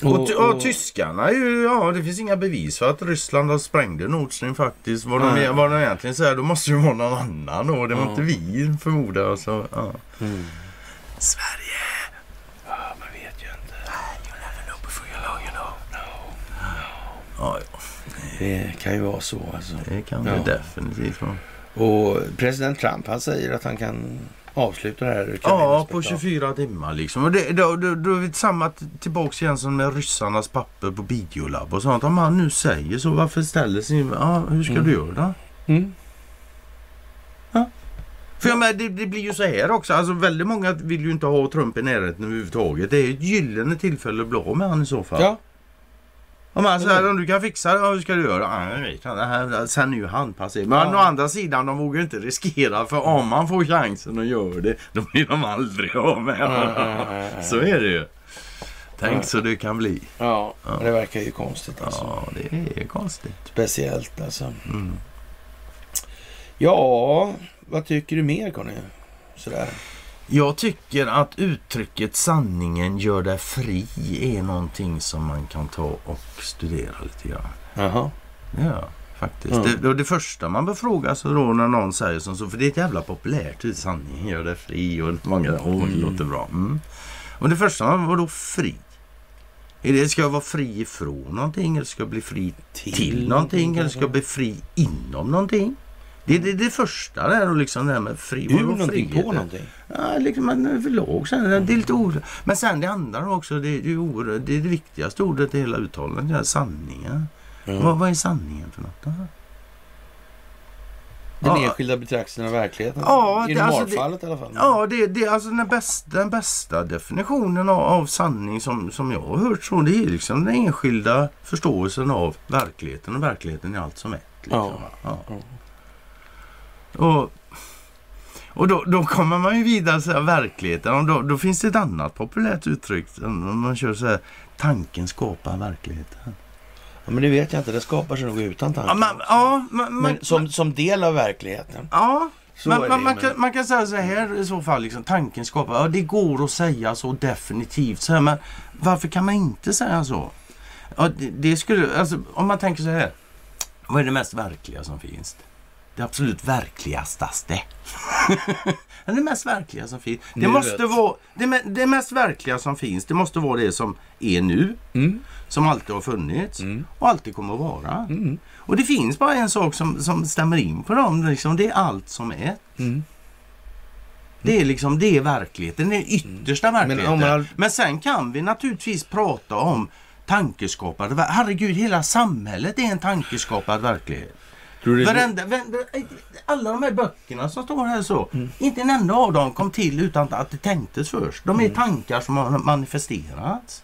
Och, ty- ja, tyskarna är ju, ja det finns inga bevis för att Ryssland har sprängde Nord Stream faktiskt. Vad de, Nej. vad de egentligen säger, då måste det ju vara någon annan då. Det var Ja. inte vi förmodar. Alltså, ja. Mm. Sverige! Ja, man vet ju inte. You never know before you know you know. Ja, ja, Det kan ju vara så alltså. det kan Ja. det definitivt vara. Och president Trump han säger att han kan avsluta det här. Ja, på Ukraina-spektaklet. 24 timmar liksom. Och det, då, då, då är vi samma tillbaks igen som med ryssarnas papper på Biolab och sånt. Om han nu säger så, varför ställer sig... Ja, hur ska Mm. du göra då? Mm. För jag menar, det, det blir ju så här också. Alltså väldigt många vill ju inte ha Trump i närheten överhuvudtaget. Det är ju ett gyllene tillfälle att bli av med han i så fall. Ja, Om, han säger om du kan fixa det, ja, hur ska du göra? Ja, jag vet inte. Här- Sen är ju han passé. Men Ja. å andra sidan, de vågar inte riskera. För om man får chansen att göra det, då blir de aldrig av med honom. Så är det ju. Tänk så det kan bli. ja. det verkar ju konstigt alltså. Ja, det är konstigt. Speciellt alltså. Mm. Ja, vad tycker du mer Conny? Sådär. Jag tycker att uttrycket sanningen gör dig fri är någonting som man kan ta och studera lite grann. Jaha. Ja, faktiskt. Mm. Det, det första man bör fråga sig då när någon säger som så, för det är ett jävla populärt ut, sanningen gör dig fri och många, åh det Mm. låter bra. Mm. Och det första man, vadå fri? Är det, ska jag vara fri ifrån någonting eller ska jag bli fri till, någonting eller ska jag bli fri inom någonting? Det är det, det första där och liksom det här med fri. Ur någonting, frihet? på någonting. Ja, liksom man överlag. Sen, det är lite ord. Men sen det andra också, det är, det, är ord, det, är det viktigaste ordet i hela uttalandet, det är sanningen. Mm. Vad, vad är sanningen för något? Den Ja. enskilda betraktelsen av verkligheten. Ja, I det- alltså normalfallet i alla fall. Ja, det, det är alltså den bästa, den bästa definitionen av, av sanning som, som jag har hört så. Det är liksom den enskilda förståelsen av verkligheten och verkligheten är allt som ett. Liksom. Ja. Ja. Och, och då, då kommer man ju vidare till verkligheten och då, då finns det ett annat populärt uttryck. Man kör så här, tanken skapar verkligheten. Ja, men det vet jag inte. Det skapar sig nog utan tanke. Ja, men, ja, men, Men som, som del av verkligheten. Ja, man, det, man, men- kan, man kan säga så här i så fall. Liksom, tanken skapar. Ja, det går att säga så definitivt. Så här, men varför kan man inte säga så? Ja, det, det skulle, alltså, om man tänker så här. Vad är det mest verkliga som finns? Det absolut verkligaste. [LAUGHS] det mest verkliga som finns. Det måste vara det, det mest verkliga som finns. Det måste vara det som är nu. Mm. Som alltid har funnits Mm. och alltid kommer att vara. Mm. Och det finns bara en sak som, som stämmer in på dem. Liksom, det är allt som är. Mm. Det är liksom det är verkligheten, den yttersta verkligheten. om Men, man- sen kan vi naturligtvis prata om tankeskapad Herregud, hela samhället är en tankeskapad verklighet. Tror du Varenda, vä- alla de här böckerna som står här så, Mm. inte en enda av dem kom till utan att det tänktes först. De är Mm. tankar som har manifesterats.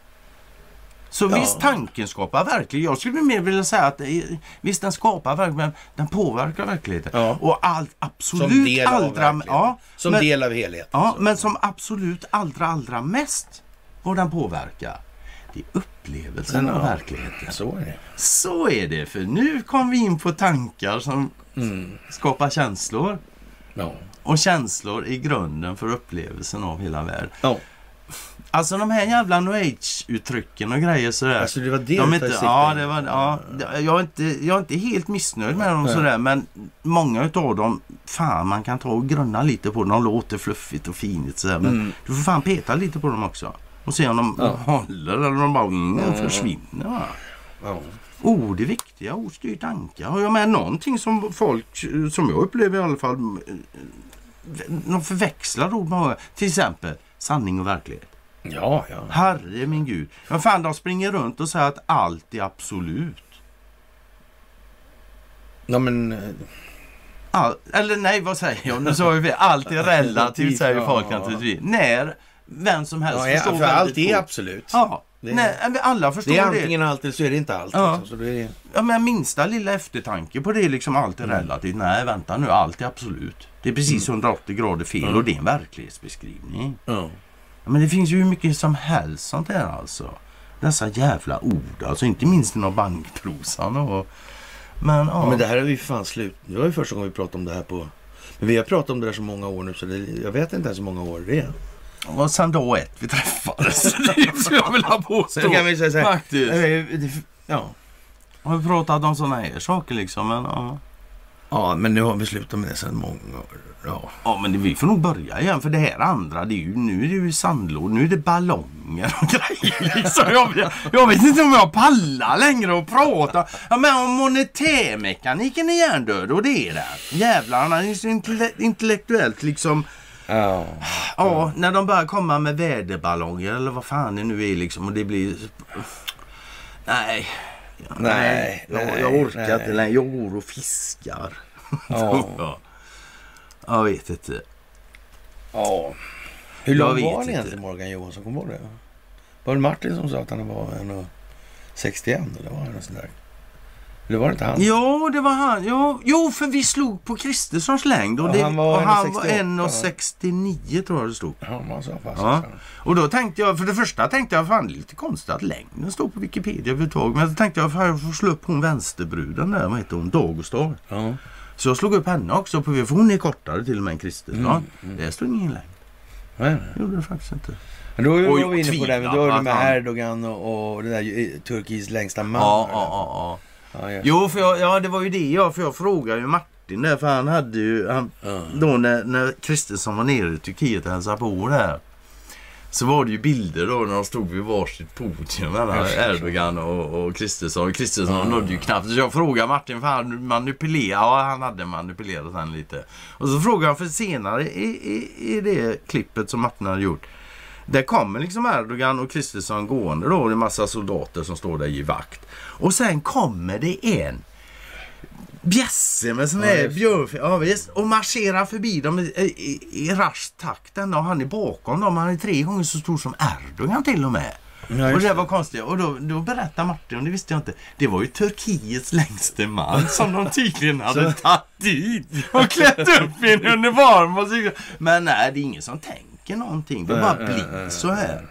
Så Ja. visst, tanken skapar verklighet. Jag skulle mer vilja säga att är- visst, den skapar verkligheten, men den påverkar verkligheten. Ja. Och allt, absolut Som del allra... Ja, Som men, del av helheten. ja, så. men som absolut allra, allra mest vad den påverkar, det är upplevelsen Ja. av verkligheten. Så är det. Så är det, för nu kom vi in på tankar som Mm. skapar känslor. Ja. Och känslor är grunden för upplevelsen av hela världen. ja. Alltså de här jävla new age-uttrycken och grejer sådär. Alltså det var det de inte, ja, det var, ja, jag, är inte, jag är inte helt missnöjd med dem Nej. sådär men många utav dem, fan man kan ta och grunna lite på dem. De låter fluffigt och finigt sådär men Mm. du får fan peta lite på dem också. Och se om de Ja. håller eller om de bara mm, försvinner. Ja. Ord är viktiga, ord styr tankar. Har jag med någonting som folk, som jag upplever i alla fall, eh, de förväxlar ord med Till exempel sanning och verklighet. Ja, ja. Herre min gud. Men fan, de springer runt och säger att allt är absolut. Ja, men... eh, All, eller nej, vad säger jag? Nu sa vi allt är relativt, säger folk naturligtvis. När vem som helst Ja, förstår för allt är absolut. Ja, Det är- nej, alla förstår Det är det. antingen allt eller så är det inte allt. Ja. Liksom. Det är... Ja, men minsta lilla eftertanke på det är liksom allt är Mm. relativt. Nej, vänta nu, allt är absolut. Det är precis 180 grader fel Mm. och det är en verklighetsbeskrivning. Ja. Ja, men det finns ju hur mycket som helst sånt där alltså. Dessa jävla ord, alltså inte minst inom bankprosan och... Men ja. Ja, men det här är vi fan slut. Det var ju första gången vi pratade om det här på... Men vi har pratat om det där så många år nu så det, jag vet inte ens hur många år det är. Och sen dag ett vi träffades. [LAUGHS] det skulle jag vilja påstå. Sen kan vi säga så här. Faktiskt. eh, Ja. Har vi pratat om sådana här saker liksom? Men, ja. ja, men nu har vi slutat med det sedan många år. Ja. ja, men det, vi får nog börja igen. För det här andra, det är ju, nu är det ju sandlåd, nu är det ballonger och [LAUGHS] grejer. Liksom. Jag, jag vet inte om jag pallar längre att prata. Ja, men om monetärmekaniken är hjärndöd och det är det. Jävlarna, det är så intelle- intellektuellt liksom. Ja. Ja, när de börjar komma med väderballonger eller vad fan det nu är liksom och det blir... Nej. Ja, Nej, jag, nej, jag orkar nej. inte längre. Jag går och fiskar. Ja. [LAUGHS] Ja. Jag vet inte. Ja. Hur Jag lång var han egentligen Morgan Johansson? Kommer du ihåg det? Var det Martin som sa att han var 1,61 eller var han något sånt där? Eller var det inte han? Ja, det var han. Ja, jo, för vi slog på Kristerssons längd. Och, det, han var och han var 1,68. 1,69 tror jag det stod. Ja, man sa fast. Ja. Och då tänkte jag, för det första tänkte jag, fan det är lite konstigt att längden står på Wikipedia överhuvudtaget. Men så tänkte jag, fan jag får slå upp hon vänsterbruden där, vad heter hon, Dagostar. Ja. Så jag slog upp henne också, på, för hon är kortare till och med än Kristersson. Mm, mm. Det stod ingen längd. Nej, nej. Det gjorde det faktiskt inte. Men då var vi inne på det, men då är det tvivlar med Erdogan och, och det där eh, Turkiets längsta man. Ja, ja, ja. Ja. ja. Jo, för jag, ja, det var ju det jag, för jag frågade ju Martin där, för han hade ju, han, Ja. då när, när Kristersson var nere i Turkiet och hälsade på där. Så var det ju bilder då när de stod vid varsitt podium mellan Erdogan och, och Kristersson. Kristersson Ja. nådde ju knappt. Så jag frågade Martin, för han manipulerade. Ja, han hade manipulerat han lite. Och så frågade han, för senare i, i, i det klippet som Martin hade gjort. Där kommer liksom Erdogan och Kristersson gående då. Det är massa soldater som står där i vakt. Och sen kommer det en bjässe med sån Ja, här björn... Ja, visst. Och marscherar förbi dem i, i, i rask takt. Och han är bakom dem. Han är tre gånger så stor som Erdogan till och med. Ja, och det var konstigt. Och då, då berättar Martin, och det visste jag inte. Det var ju Turkiets längste man [LAUGHS] som de tydligen hade tagit dit och klätt upp i en uniform. Och så, men nej, det är ingen som tänker någonting. Det bara Nej, nej, blir nej, så här.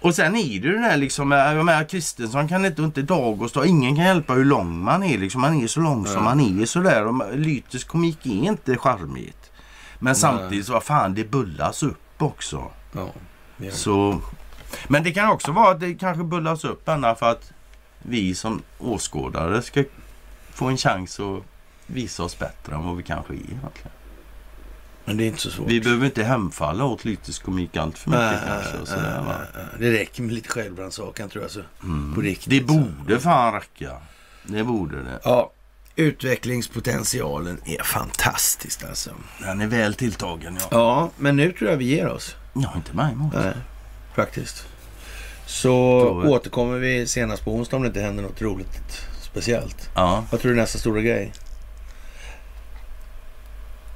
Och sen är det ju det där liksom, jag menar Kristensson kan inte, och inte Dagostad, ingen kan hjälpa hur lång man är liksom. Man är så lång som man är sådär. Och Lytes komik är inte charmigt. Men samtidigt så, vad fan, det bullas upp också. Ja, det. Så, men det kan också vara att det kanske bullas upp ända för att vi som åskådare ska få en chans att visa oss bättre än vad vi kanske är egentligen. Men det är inte så svårt. Vi behöver inte hemfalla åt lytisk komik allt för mycket Nej, kanske. Och sådär, va? nej, nej. Det räcker med lite självrannsakan tror jag. Så. Mm. På riktigt, Det så. borde fan räcka. Det borde det. Ja, utvecklingspotentialen är fantastisk alltså. Den är väl tilltagen ja. Ja, men nu tror jag vi ger oss. Ja, inte mig emot. Nej, faktiskt. Så Då- återkommer vi senast på onsdag om det inte händer något roligt speciellt. Ja. Vad tror du är nästa stora grej?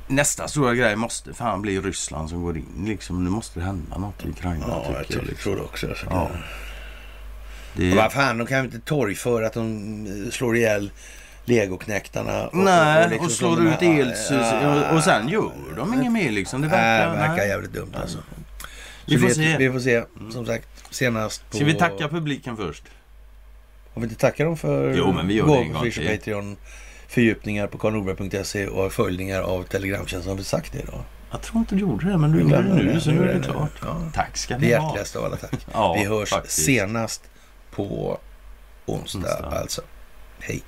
Nästa stora grej måste fan bli Ryssland som går in. Liksom, nu måste det hända något i Ukraina. Ja, tycker jag tror, liksom. tror det också. Alltså. Ja. Det, Vad fan, de kan väl inte torgföra att de slår ihjäl legoknektarna? Och, nej, och, liksom slår som de ut här- elsus och, och sen gör de inget mer liksom. Det Nej, verkar... det verkar nej. jävligt dumt alltså. Vi Så får det- se. Vi får se. Som sagt, senast på... Ska vi tacka publiken först? Har vi inte tackat dem för Jo, men vi gör det en gång och till. Fördjupningar på karlnorberg.se och följningar av Telegramtjänsten. Har vi sagt det idag? Jag tror inte du gjorde det, men du gjorde det nu så nu är det klart. Ja. Tack ska ni ha. hjärtligaste av alla tack. Ja, vi hörs faktiskt. senast på onsdag Onsdag. alltså. Hej.